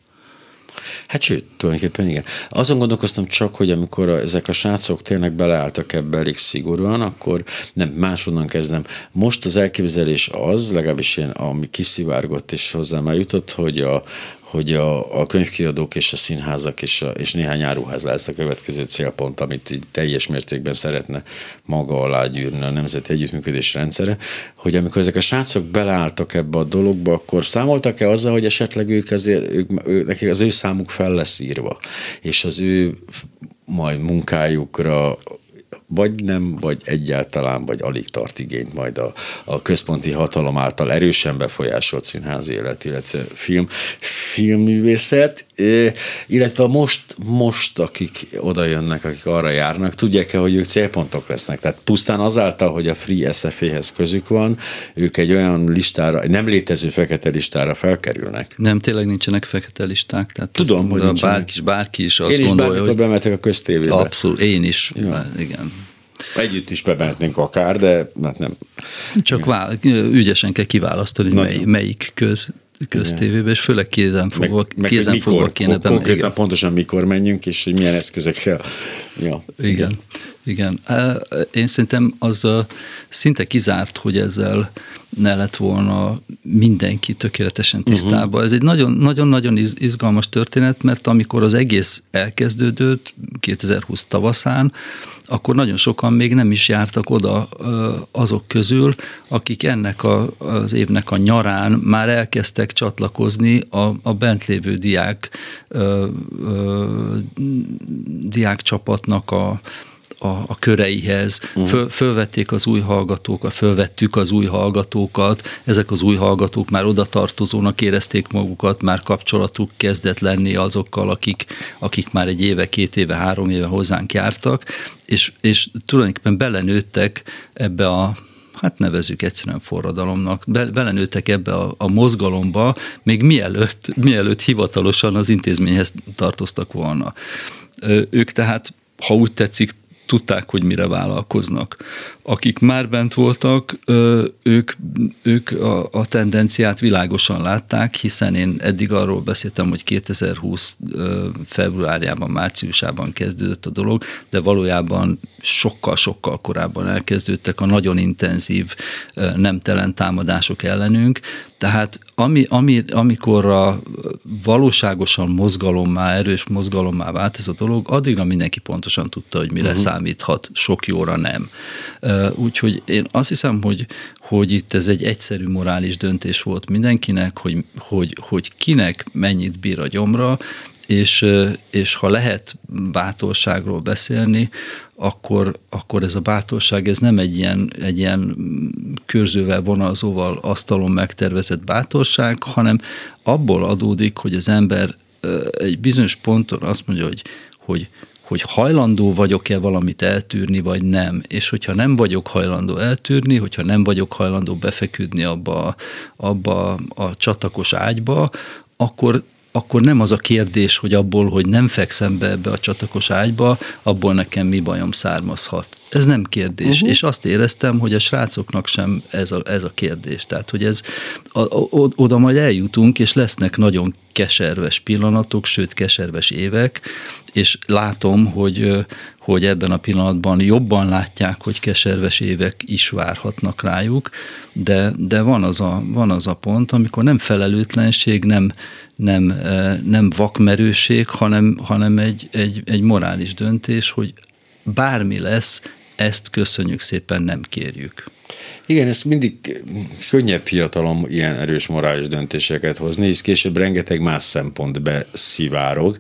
Hát sőt, tulajdonképpen igen. Azon gondolkoztam csak, hogy amikor a, ezek a srácok tényleg beleálltak ebbe elég szigorúan, akkor nem, másonnan kezdem. Most az elképzelés az, legalábbis ilyen, ami kiszivárgott és hozzám eljutott, hogy a, hogy a, a könyvkiadók és a színházak és, a, és néhány áruház lesz a következő célpont, amit így teljes mértékben szeretne maga alá gyűrni a Nemzeti Együttműködés rendszere, hogy amikor ezek a srácok beleálltak ebbe a dologba, akkor számoltak-e azzal, hogy esetleg ők azért, ők, ők, nekik az ő számuk fel lesz írva, és az ő majd munkájukra vagy nem, vagy egyáltalán, vagy alig tart igényt majd a, a központi hatalom által erősen befolyásolt színházi élet, illetve film, filmművészet, illetve most, most, akik oda jönnek, akik arra járnak, tudják-e, hogy ők célpontok lesznek. Tehát pusztán azáltal, hogy a Free SFA-hez közük van, ők egy olyan listára, nem létező fekete listára felkerülnek. Nem, tényleg nincsenek fekete listák. Tehát Tudom, hogy bárki is, bárki is azt én is gondolja, hogy... bemetek a köztévébe. Abszolút, én is, ja. igen. Együtt is bemehetnénk akár, de hát nem. Csak vál, ügyesen kell kiválasztani, mely, melyik köz köztévébe, és főleg kézenfogva, meg, kézenfogva meg kéne bemenni. Konkrétan igen. pontosan mikor menjünk, és hogy milyen eszközökkel. Ja, igen. igen. Igen. Én szerintem az szinte kizárt, hogy ezzel ne lett volna mindenki tökéletesen tisztában. Uh-huh. Ez egy nagyon-nagyon izgalmas történet, mert amikor az egész elkezdődött 2020 tavaszán, akkor nagyon sokan még nem is jártak oda azok közül, akik ennek a, az évnek a nyarán már elkezdtek csatlakozni a, a bent lévő diák, ö, ö, diák csapatnak a, a, a köreihez, uh-huh. Föl, fölvették az új hallgatókat, fölvettük az új hallgatókat, ezek az új hallgatók már oda tartozónak érezték magukat, már kapcsolatuk kezdett lenni azokkal, akik, akik már egy éve, két éve, három éve hozzánk jártak, és, és tulajdonképpen belenőttek ebbe a hát nevezzük egyszerűen forradalomnak, be, belenőttek ebbe a, a mozgalomba, még mielőtt, mielőtt hivatalosan az intézményhez tartoztak volna. Ők tehát, ha úgy tetszik, tudták, hogy mire vállalkoznak. Akik már bent voltak, ők, ők a, a tendenciát világosan látták, hiszen én eddig arról beszéltem, hogy 2020 februárjában, márciusában kezdődött a dolog, de valójában sokkal-sokkal korábban elkezdődtek a nagyon intenzív nemtelen támadások ellenünk, tehát ami, ami, amikor a valóságosan mozgalommá, erős mozgalommá vált ez a dolog, addigra mindenki pontosan tudta, hogy mire uh-huh. számíthat, sok jóra nem. Úgyhogy én azt hiszem, hogy, hogy itt ez egy egyszerű morális döntés volt mindenkinek, hogy, hogy, hogy kinek mennyit bír a gyomra, és, és ha lehet bátorságról beszélni, akkor, akkor ez a bátorság, ez nem egy ilyen, egy ilyen körzővel, vonalzóval, asztalon megtervezett bátorság, hanem abból adódik, hogy az ember egy bizonyos ponton azt mondja, hogy, hogy hogy hajlandó vagyok-e valamit eltűrni, vagy nem. És hogyha nem vagyok hajlandó eltűrni, hogyha nem vagyok hajlandó befeküdni abba, abba a csatakos ágyba, akkor akkor nem az a kérdés, hogy abból, hogy nem fekszem be ebbe a csatakos ágyba, abból nekem mi bajom származhat. Ez nem kérdés. Uh-huh. És azt éreztem, hogy a srácoknak sem ez a, ez a kérdés. Tehát, hogy ez a, a, oda majd eljutunk, és lesznek nagyon keserves pillanatok, sőt keserves évek, és látom, hogy, hogy ebben a pillanatban jobban látják, hogy keserves évek is várhatnak rájuk, de, de van, az a, van az a pont, amikor nem felelőtlenség, nem, nem, nem vakmerőség, hanem, hanem egy, egy, egy morális döntés, hogy bármi lesz, ezt köszönjük szépen, nem kérjük. Igen, ez mindig könnyebb hiatalom ilyen erős morális döntéseket hozni, hisz később rengeteg más szempont beszivárog.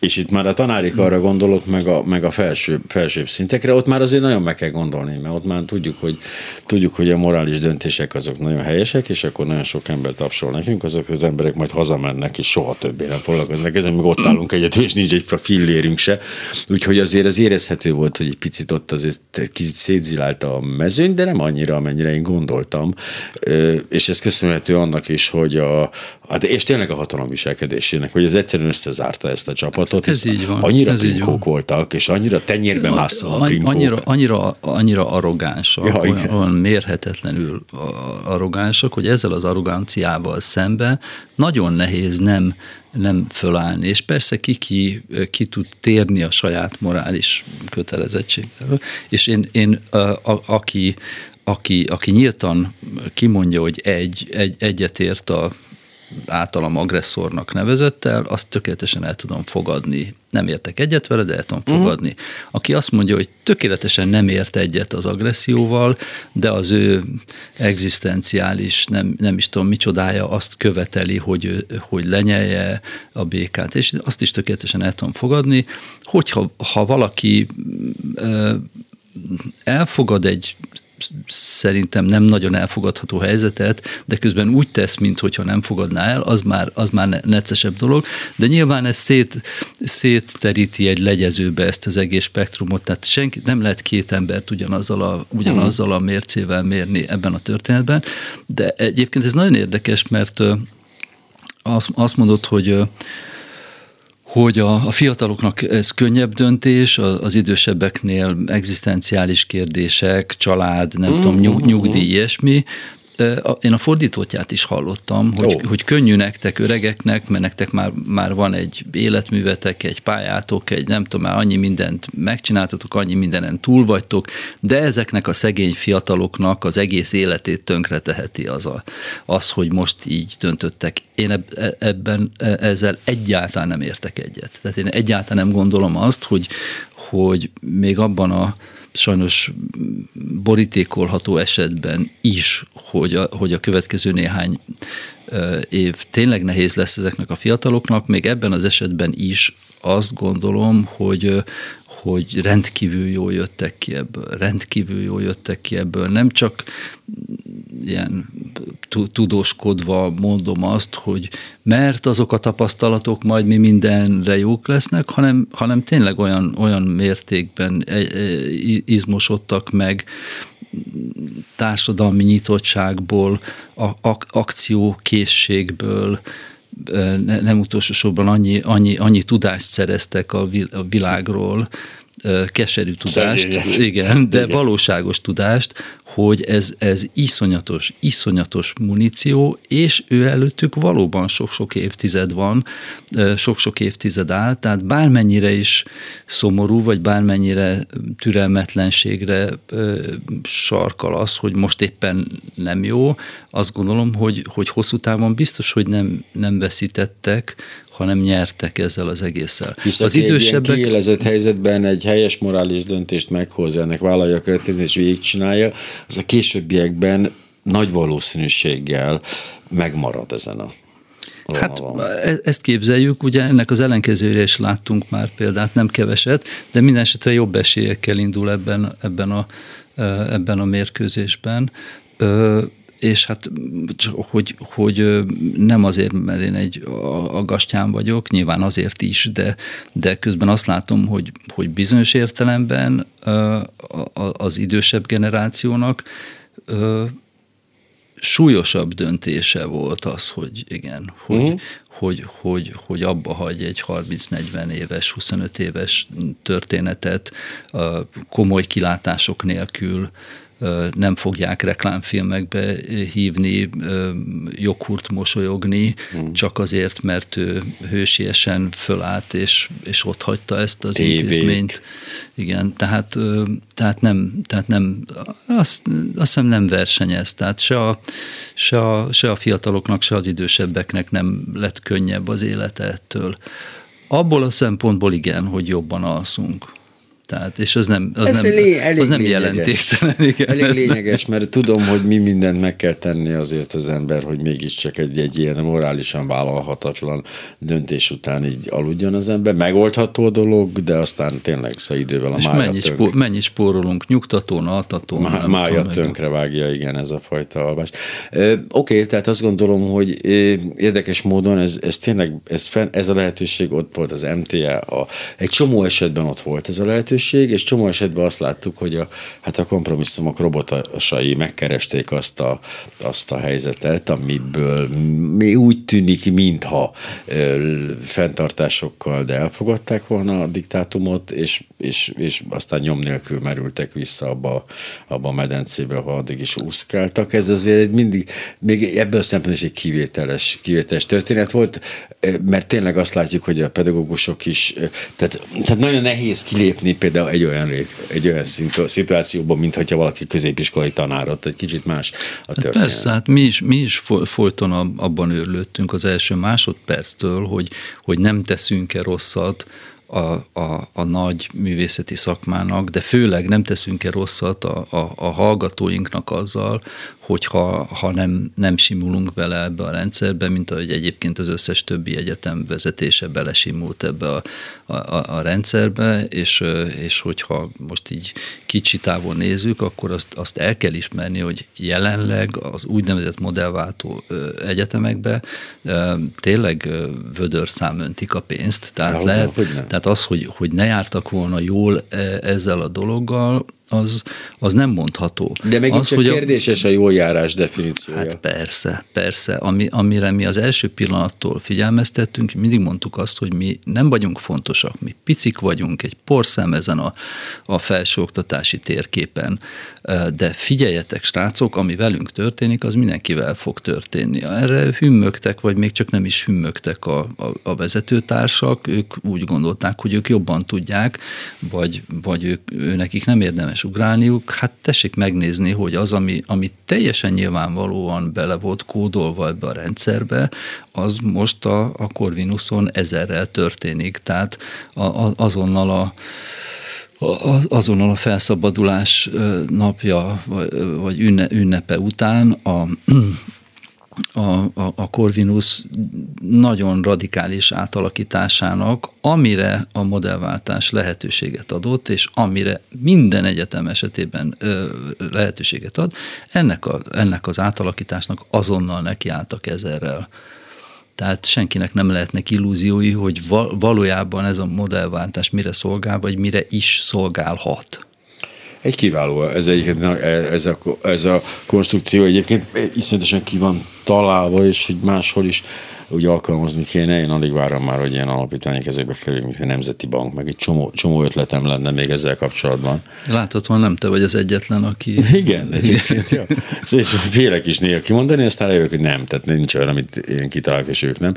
És itt már a tanárik arra gondolok, meg a, meg a felsőbb, felsőbb szintekre, ott már azért nagyon meg kell gondolni, mert ott már tudjuk, hogy, tudjuk, hogy a morális döntések azok nagyon helyesek, és akkor nagyon sok ember tapsol nekünk, azok az emberek majd hazamennek, és soha többé nem foglalkoznak ezen, még ott állunk egyetül, és nincs egy fillérünk se. Úgyhogy azért az érezhető volt, hogy egy picit ott azért kicsit szétzilálta a mezőny, de nem annyira, amennyire én gondoltam. És ez köszönhető annak is, hogy a, hát és tényleg a hatalom viselkedésének, hogy ez egyszerűen összezárta ezt a csapatot. Ez, így van. Annyira ez így van. voltak, és annyira tenyérbe mászva a annyira, annyira, annyira arrogánsak, ja, olyan, olyan mérhetetlenül arrogánsak, hogy ezzel az arroganciával szembe nagyon nehéz nem, nem fölállni. És persze ki, ki, ki tud térni a saját morális kötelezettségével. És én, én a, a, aki, aki, aki nyíltan kimondja, hogy egy, egy egyetért a általam agresszornak nevezett el, azt tökéletesen el tudom fogadni. Nem értek egyet vele, de el tudom uh-huh. fogadni. Aki azt mondja, hogy tökéletesen nem ért egyet az agresszióval, de az ő egzisztenciális, nem, nem is tudom micsodája azt követeli, hogy, hogy lenyelje a békát, és azt is tökéletesen el tudom fogadni, hogyha ha valaki elfogad egy szerintem nem nagyon elfogadható helyzetet, de közben úgy tesz, mintha nem fogadná el, az már, az már neccesebb dolog, de nyilván ez szét, szétteríti egy legyezőbe ezt az egész spektrumot, tehát senki, nem lehet két embert ugyanazzal a, ugyanazzal a mércével mérni ebben a történetben, de egyébként ez nagyon érdekes, mert azt, azt mondod, hogy hogy a, a fiataloknak ez könnyebb döntés, az, idősebbeknél egzisztenciális kérdések, család, nem mm, tudom, nyug, mm, nyugdíj, mm. ilyesmi, én a fordítótját is hallottam, hogy, oh. hogy könnyű nektek öregeknek, mert nektek már, már van egy életművetek, egy pályátok, egy nem tudom, már annyi mindent megcsináltatok, annyi mindenen túl vagytok, de ezeknek a szegény fiataloknak az egész életét tönkre teheti az, a, az hogy most így döntöttek. Én e, ebben e, ezzel egyáltalán nem értek egyet. Tehát én egyáltalán nem gondolom azt, hogy, hogy még abban a sajnos borítékolható esetben is, hogy a, hogy a következő néhány év tényleg nehéz lesz ezeknek a fiataloknak, még ebben az esetben is azt gondolom, hogy, hogy rendkívül jól jöttek ki ebből, rendkívül jól jöttek ki ebből. Nem csak ilyen tudóskodva mondom azt, hogy mert azok a tapasztalatok majd mi mindenre jók lesznek, hanem, hanem tényleg olyan, olyan mértékben e, e, izmosodtak meg társadalmi nyitottságból, akciókészségből, e, nem utolsó sorban annyi, annyi, annyi tudást szereztek a világról, keserű tudást, Szegények. [LAUGHS] igen, de igen. valóságos tudást, hogy ez, ez iszonyatos, iszonyatos muníció, és ő előttük valóban sok-sok évtized van, sok-sok évtized áll, tehát bármennyire is szomorú, vagy bármennyire türelmetlenségre sarkal az, hogy most éppen nem jó, azt gondolom, hogy, hogy hosszú távon biztos, hogy nem, nem veszítettek, hanem nyertek ezzel az egésszel. Viszont az idősebbek... egy kiélezett helyzetben egy helyes morális döntést meghoz, ennek vállalja a következő és végigcsinálja, az a későbbiekben nagy valószínűséggel megmarad ezen a Hát e- ezt képzeljük, ugye ennek az ellenkezőre is láttunk már példát, nem keveset, de minden esetre jobb esélyekkel indul ebben, ebben, a, e- ebben a mérkőzésben és hát hogy, hogy nem azért, mert én egy aggastyán vagyok, nyilván azért is, de, de közben azt látom, hogy, hogy bizonyos értelemben az idősebb generációnak súlyosabb döntése volt az, hogy igen, hogy, uh-huh. hogy, hogy, hogy abba hagy egy 30-40 éves, 25 éves történetet komoly kilátások nélkül, nem fogják reklámfilmekbe hívni, joghurt mosolyogni, hmm. csak azért, mert ő hősiesen fölállt, és, és ott hagyta ezt az Tévék. intézményt. Igen, tehát, tehát nem, tehát nem azt, azt hiszem nem versenyez, tehát se a, se, a, se a fiataloknak, se az idősebbeknek nem lett könnyebb az élete ettől. Abból a szempontból igen, hogy jobban alszunk. Tehát, és az nem, az Ez nem, elég, elég az nem lényeges. jelentéktelen. Igen, elég lényeges, mert tudom, hogy mi mindent meg kell tenni azért az ember, hogy mégiscsak egy, egy ilyen morálisan vállalhatatlan döntés után így aludjon az ember. Megoldható a dolog, de aztán tényleg szóval idővel a és mája mennyi, tönk. spó, mennyi spórolunk nyugtatón, altatón. Má, mája tönkre vágja, igen, ez a fajta alvás. Ö, Oké, tehát azt gondolom, hogy érdekes módon ez, ez tényleg, ez, fenn, ez a lehetőség ott volt az MTA, a, egy csomó esetben ott volt ez a lehetőség, és csomó esetben azt láttuk, hogy a, hát a kompromisszumok robotosai megkeresték azt a, azt a helyzetet, amiből mi úgy tűnik, mintha ö, fenntartásokkal, de elfogadták volna a diktátumot, és, és, és aztán nyom nélkül merültek vissza abba, abba a medencébe, ahol addig is úszkáltak. Ez azért egy mindig, még ebből a szempontból is egy kivételes, kivételes történet volt, mert tényleg azt látjuk, hogy a pedagógusok is, eh, tehát, tehát nagyon nehéz kilépni például egy olyan, egy olyan szituációban, mint hogyha valaki középiskolai tanárot, egy kicsit más a történet. Persze, hát mi is, mi is fo- folyton ab- abban őrlődtünk az első másodperctől, hogy, hogy nem teszünk-e rosszat a, a, a nagy művészeti szakmának, de főleg nem teszünk-e rosszat a, a, a hallgatóinknak azzal, hogyha ha nem, nem simulunk bele ebbe a rendszerbe, mint ahogy egyébként az összes többi egyetem vezetése belesimult ebbe a, a, a, rendszerbe, és, és hogyha most így kicsi távon nézzük, akkor azt, azt el kell ismerni, hogy jelenleg az úgynevezett modellváltó egyetemekbe tényleg vödörszám öntik a pénzt. Tehát, Dehogy lehet, nem. tehát az, hogy, hogy ne jártak volna jól e, ezzel a dologgal, az, az nem mondható. De megint az, csak hogy a- kérdéses a jó járás definíciója. Hát persze, persze. Ami, amire mi az első pillanattól figyelmeztettünk, mindig mondtuk azt, hogy mi nem vagyunk fontosak, mi picik vagyunk, egy porszem ezen a, a felsőoktatási térképen, de figyeljetek, srácok, ami velünk történik, az mindenkivel fog történni. Erre hümmögtek, vagy még csak nem is hümmögtek a, a, a vezetőtársak, ők úgy gondolták, hogy ők jobban tudják, vagy, vagy ők, ő nekik nem érdemes ugrálniuk. Hát tessék megnézni, hogy az, ami, ami teljesen nyilvánvalóan bele volt kódolva ebbe a rendszerbe, az most a, a Corvinuson ezerrel történik. Tehát a, a, azonnal a azonnal a felszabadulás napja vagy- vagy ünne, ünnepe után a, a, a, a Corvinus nagyon radikális átalakításának, amire a modellváltás lehetőséget adott, és amire minden egyetem esetében ö, lehetőséget ad, ennek, a, ennek az átalakításnak azonnal nekiálltak ezerrel. Tehát senkinek nem lehetnek illúziói, hogy val- valójában ez a modellváltás mire szolgál, vagy mire is szolgálhat. Egy kiváló, ez, egyébként, ez, a, ez a konstrukció egyébként iszonyatosan ki van találva, és hogy máshol is úgy alkalmazni kéne. Én alig várom már, hogy ilyen alapítványok ezekbe kerüljünk, mint a Nemzeti Bank, meg egy csomó, csomó ötletem lenne még ezzel kapcsolatban. Láthatóan nem te vagy az egyetlen, aki... [LAUGHS] Igen, egyébként, ja. És félek is néha kimondani, aztán rájövök, hogy nem, tehát nincs olyan, amit én kitalálok, és ők nem.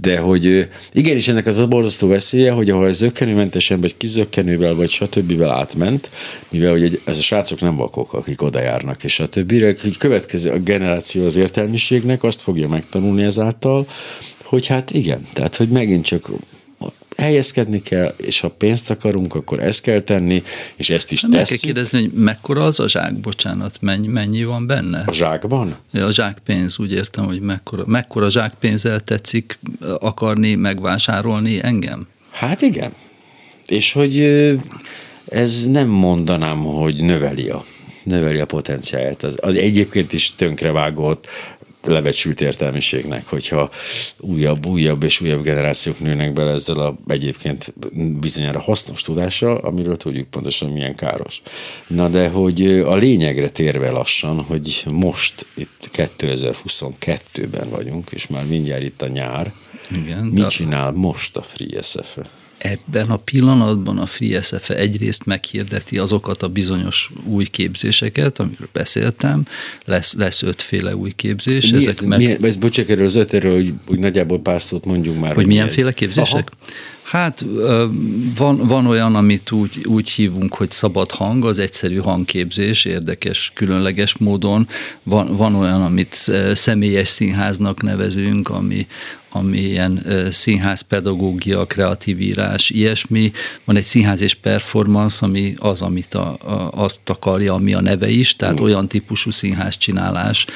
De hogy ö, igenis ennek az a borzasztó veszélye, hogy ahol ez zöggenőmentesen, vagy kizökkenővel, vagy stb. átment, mivel hogy ez a srácok nem vakok, akik oda járnak, és stb. Hogy következő a generáció az értelmiségnek azt fogja megtanulni ezáltal, hogy hát igen, tehát hogy megint csak helyezkedni kell, és ha pénzt akarunk, akkor ezt kell tenni, és ezt is Meg kell tesszük. kérdezni, hogy mekkora az a zsák, bocsánat, mennyi, mennyi van benne? A zsákban? A zsákpénz, úgy értem, hogy mekkora, mekkora zsákpénzzel tetszik akarni, megvásárolni engem? Hát igen. És hogy ez nem mondanám, hogy növeli a, növeli a potenciáját. Az, az egyébként is tönkrevágott lebecsült értelmiségnek, hogyha újabb, újabb és újabb generációk nőnek bele ezzel a egyébként bizonyára hasznos tudással, amiről tudjuk pontosan milyen káros. Na de hogy a lényegre térve lassan, hogy most itt 2022-ben vagyunk, és már mindjárt itt a nyár, Igen, mit de- csinál most a Free SFE? Ebben a pillanatban a Free SFE egyrészt meghirdeti azokat a bizonyos új képzéseket, amiről beszéltem, lesz, lesz ötféle új képzés. Mi ezek ez, meg, milyen, ez bocsánat, erről az ötről, hogy, hogy nagyjából pár szót mondjunk már. hogy mi milyenféle képzések? Hát ö, van, van olyan, amit úgy, úgy hívunk, hogy szabad hang, az egyszerű hangképzés, érdekes, különleges módon. Van, van olyan, amit személyes színháznak nevezünk, ami, ami ilyen színház pedagógia, kreatív írás, ilyesmi. Van egy színház és performance, ami az, amit a, a, azt akarja, ami a neve is, tehát mm. olyan típusú színház csinálás.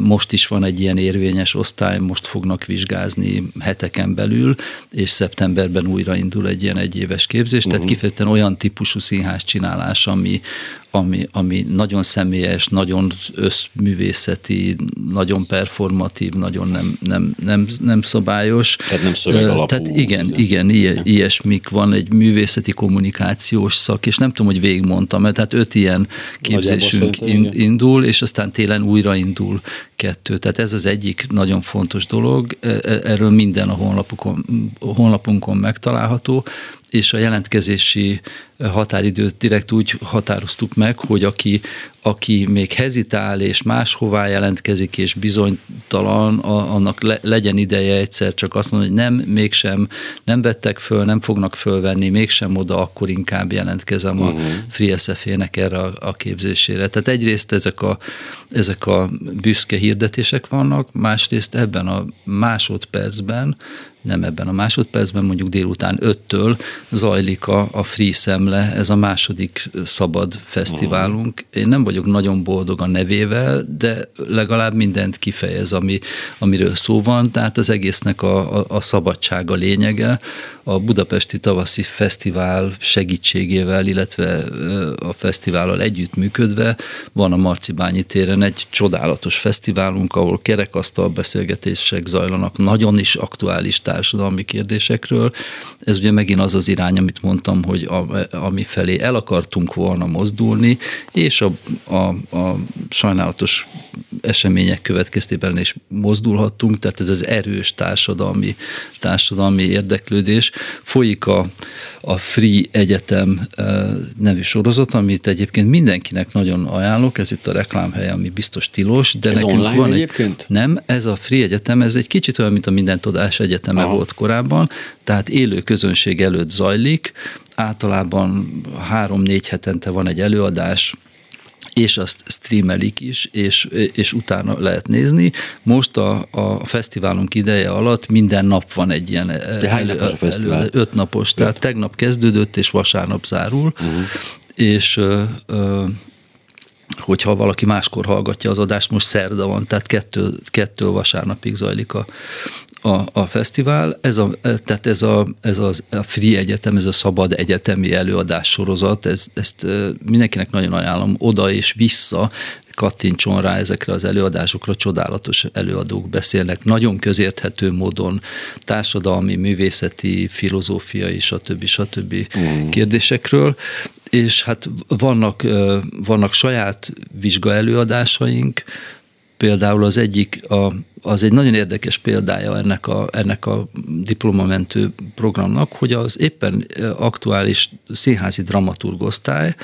Most is van egy ilyen érvényes osztály, most fognak vizsgázni heteken belül, és szeptemberben újraindul egy ilyen egyéves képzés, tehát mm. kifejezetten olyan típusú színház csinálás, ami, ami, ami nagyon személyes, nagyon összművészeti, nagyon performatív, nagyon nem, nem, nem, nem szabályos. Tehát nem szöveg alapú. Tehát igen, igen, ilyen, ilyesmik van, egy művészeti kommunikációs szak, és nem tudom, hogy végigmondtam, mert tehát öt ilyen képzésünk indul, és aztán télen újraindul kettő. Tehát ez az egyik nagyon fontos dolog, e, e, erről minden a honlapunkon, honlapunkon megtalálható, és a jelentkezési határidőt direkt úgy határoztuk meg, hogy aki, aki még hezitál és máshová jelentkezik és bizonytalan, annak le, legyen ideje egyszer csak azt mondani, hogy nem, mégsem nem vettek föl, nem fognak fölvenni, mégsem oda, akkor inkább jelentkezem a uh-huh. Free SFE-nek erre a, a képzésére. Tehát egyrészt ezek a, ezek a büszke hirdetések vannak, másrészt ebben a másodpercben nem ebben a másodpercben, mondjuk délután öttől zajlik a, a Free Szemle, ez a második szabad fesztiválunk. Én nem vagyok nagyon boldog a nevével, de legalább mindent kifejez, ami, amiről szó van, tehát az egésznek a, a, a szabadsága lényege. A Budapesti Tavaszi Fesztivál segítségével, illetve a fesztivállal együttműködve van a Marcibányi téren egy csodálatos fesztiválunk, ahol kerekasztal beszélgetések zajlanak, nagyon is aktuális társadalmi kérdésekről. Ez ugye megint az az irány, amit mondtam, hogy a, ami felé el akartunk volna mozdulni, és a, a, a sajnálatos események következtében is mozdulhattunk, tehát ez az erős társadalmi, társadalmi érdeklődés. Folyik a, a Free Egyetem nevű sorozat, amit egyébként mindenkinek nagyon ajánlok, ez itt a reklámhely, ami biztos tilos, de ez nekünk online van egyébként? Egy, nem, ez a Free Egyetem, ez egy kicsit olyan, mint a Minden Tudás Aha. volt korábban, tehát élő közönség előtt zajlik, általában három-négy hetente van egy előadás, és azt streamelik is, és, és utána lehet nézni. Most a, a fesztiválunk ideje alatt minden nap van egy ilyen De hány napos a fesztivál? Elő, öt napos, öt. tehát tegnap kezdődött, és vasárnap zárul, uh-huh. és ö, ö, hogyha valaki máskor hallgatja az adást, most szerda van, tehát kettő, kettő vasárnapig zajlik a, a, a fesztivál. Ez a, tehát ez a, ez a, a Free Egyetem, ez a szabad egyetemi előadás sorozat, ez, ezt mindenkinek nagyon ajánlom oda és vissza, kattintson rá ezekre az előadásokra, csodálatos előadók beszélnek, nagyon közérthető módon társadalmi, művészeti, filozófiai, stb. stb. Mm. kérdésekről, és hát vannak, vannak saját vizsga előadásaink, például az egyik, a, az egy nagyon érdekes példája ennek a, ennek a diplomamentő programnak, hogy az éppen aktuális színházi dramaturgosztály,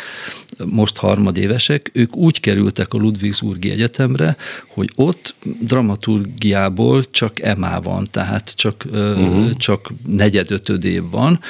most harmadévesek, ők úgy kerültek a Ludwigsburgi Egyetemre, hogy ott dramaturgiából csak EMA van, tehát csak, uh-huh. csak negyed-ötöd év van,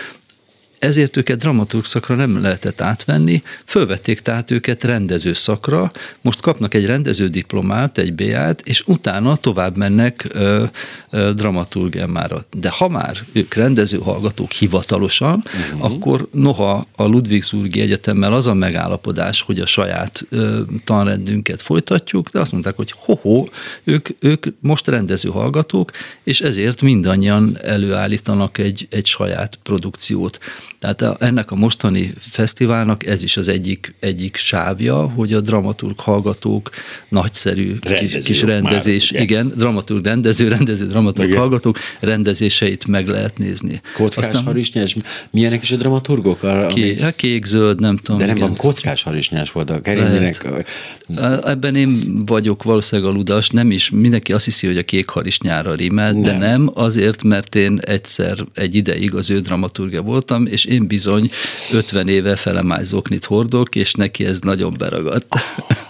ezért őket dramaturg szakra nem lehetett átvenni, fölvették tehát őket rendező szakra, most kapnak egy rendező diplomát, egy BA-t, és utána tovább mennek ö, ö, dramaturg emára. De ha már ők rendező hallgatók hivatalosan, uh-huh. akkor noha a Ludwigsurgi Egyetemmel az a megállapodás, hogy a saját ö, tanrendünket folytatjuk, de azt mondták, hogy hoho, ők, ők most rendező hallgatók, és ezért mindannyian előállítanak egy, egy saját produkciót. Tehát a, ennek a mostani fesztiválnak ez is az egyik, egyik sávja, hogy a dramaturg hallgatók nagyszerű rendező, kis, kis rendezés, már, igen, dramaturg rendező, rendező, dramaturg igen. hallgatók rendezéseit meg lehet nézni. Kockás Aztán, harisnyás, milyenek is a dramaturgok? Arra, ké, ami... hát kék, zöld, nem tudom. De nem van, kockás harisnyás volt a Kerénének. Ebben én vagyok valószínűleg a ludas, nem is, mindenki azt hiszi, hogy a kék harisnyára rímel, nem. de nem, azért, mert én egyszer egy ideig az ő dramaturgia voltam, és én bizony 50 éve felemájzóknit hordok, és neki ez nagyon beragadt. [LAUGHS]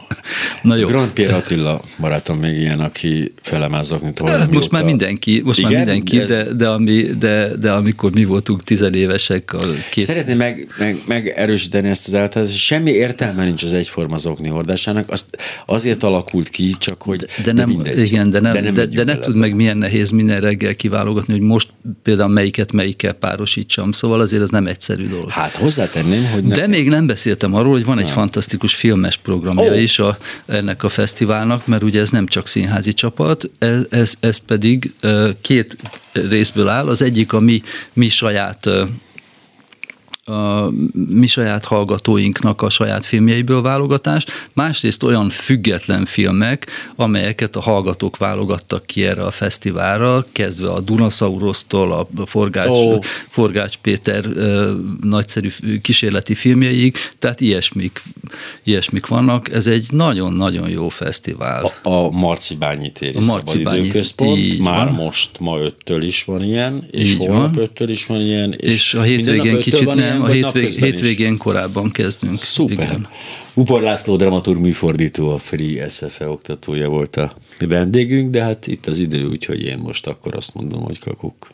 Na jó. Grand Pierre Attila barátom még ilyen, aki felemázok, mint volna. Hát most már mindenki, most Igen? már mindenki, Ez- de, de, ami, de, de amikor mi voltunk tizenévesek, a két Szeretném meg, meg, megerősíteni ezt az általános, semmi értelme nincs az egyforma zokni hordásának, azt azért alakult ki, csak hogy De nem, mindegy. igen, de, nem, de, de, megyünk de ne bele. tud meg milyen nehéz minden reggel kiválogatni, hogy most például melyiket melyikkel párosítsam, szóval azért ez nem egyszerű dolog. Hát hozzátenném, hogy De nekem- még nem beszéltem arról, hogy van egy fantasztikus filmes programja Ó. is a, ennek a fesztiválnak, mert ugye ez nem csak színházi csapat, ez, ez, ez pedig két részből áll. Az egyik a mi, mi saját a mi saját hallgatóinknak a saját filmjeiből válogatás, másrészt olyan független filmek, amelyeket a hallgatók válogattak ki erre a fesztiválra, kezdve a Dunaszaurosztól, a Forgács, oh. Forgács Péter ö, nagyszerű kísérleti filmjeig, tehát ilyesmik, ilyesmik vannak. Ez egy nagyon-nagyon jó fesztivál. A, a Marcibányi téri A Marcibányi, így már van. most, ma öttől is van ilyen, és Így holnap van. öttől is van ilyen. És, és a hétvégén kicsit van nem, a hétvég, napközben is? hétvégén korábban kezdünk. Szuper. Igen. Upor László dramaturg műfordító, a Free SFE oktatója volt a vendégünk, de hát itt az idő, úgyhogy én most akkor azt mondom, hogy kakuk.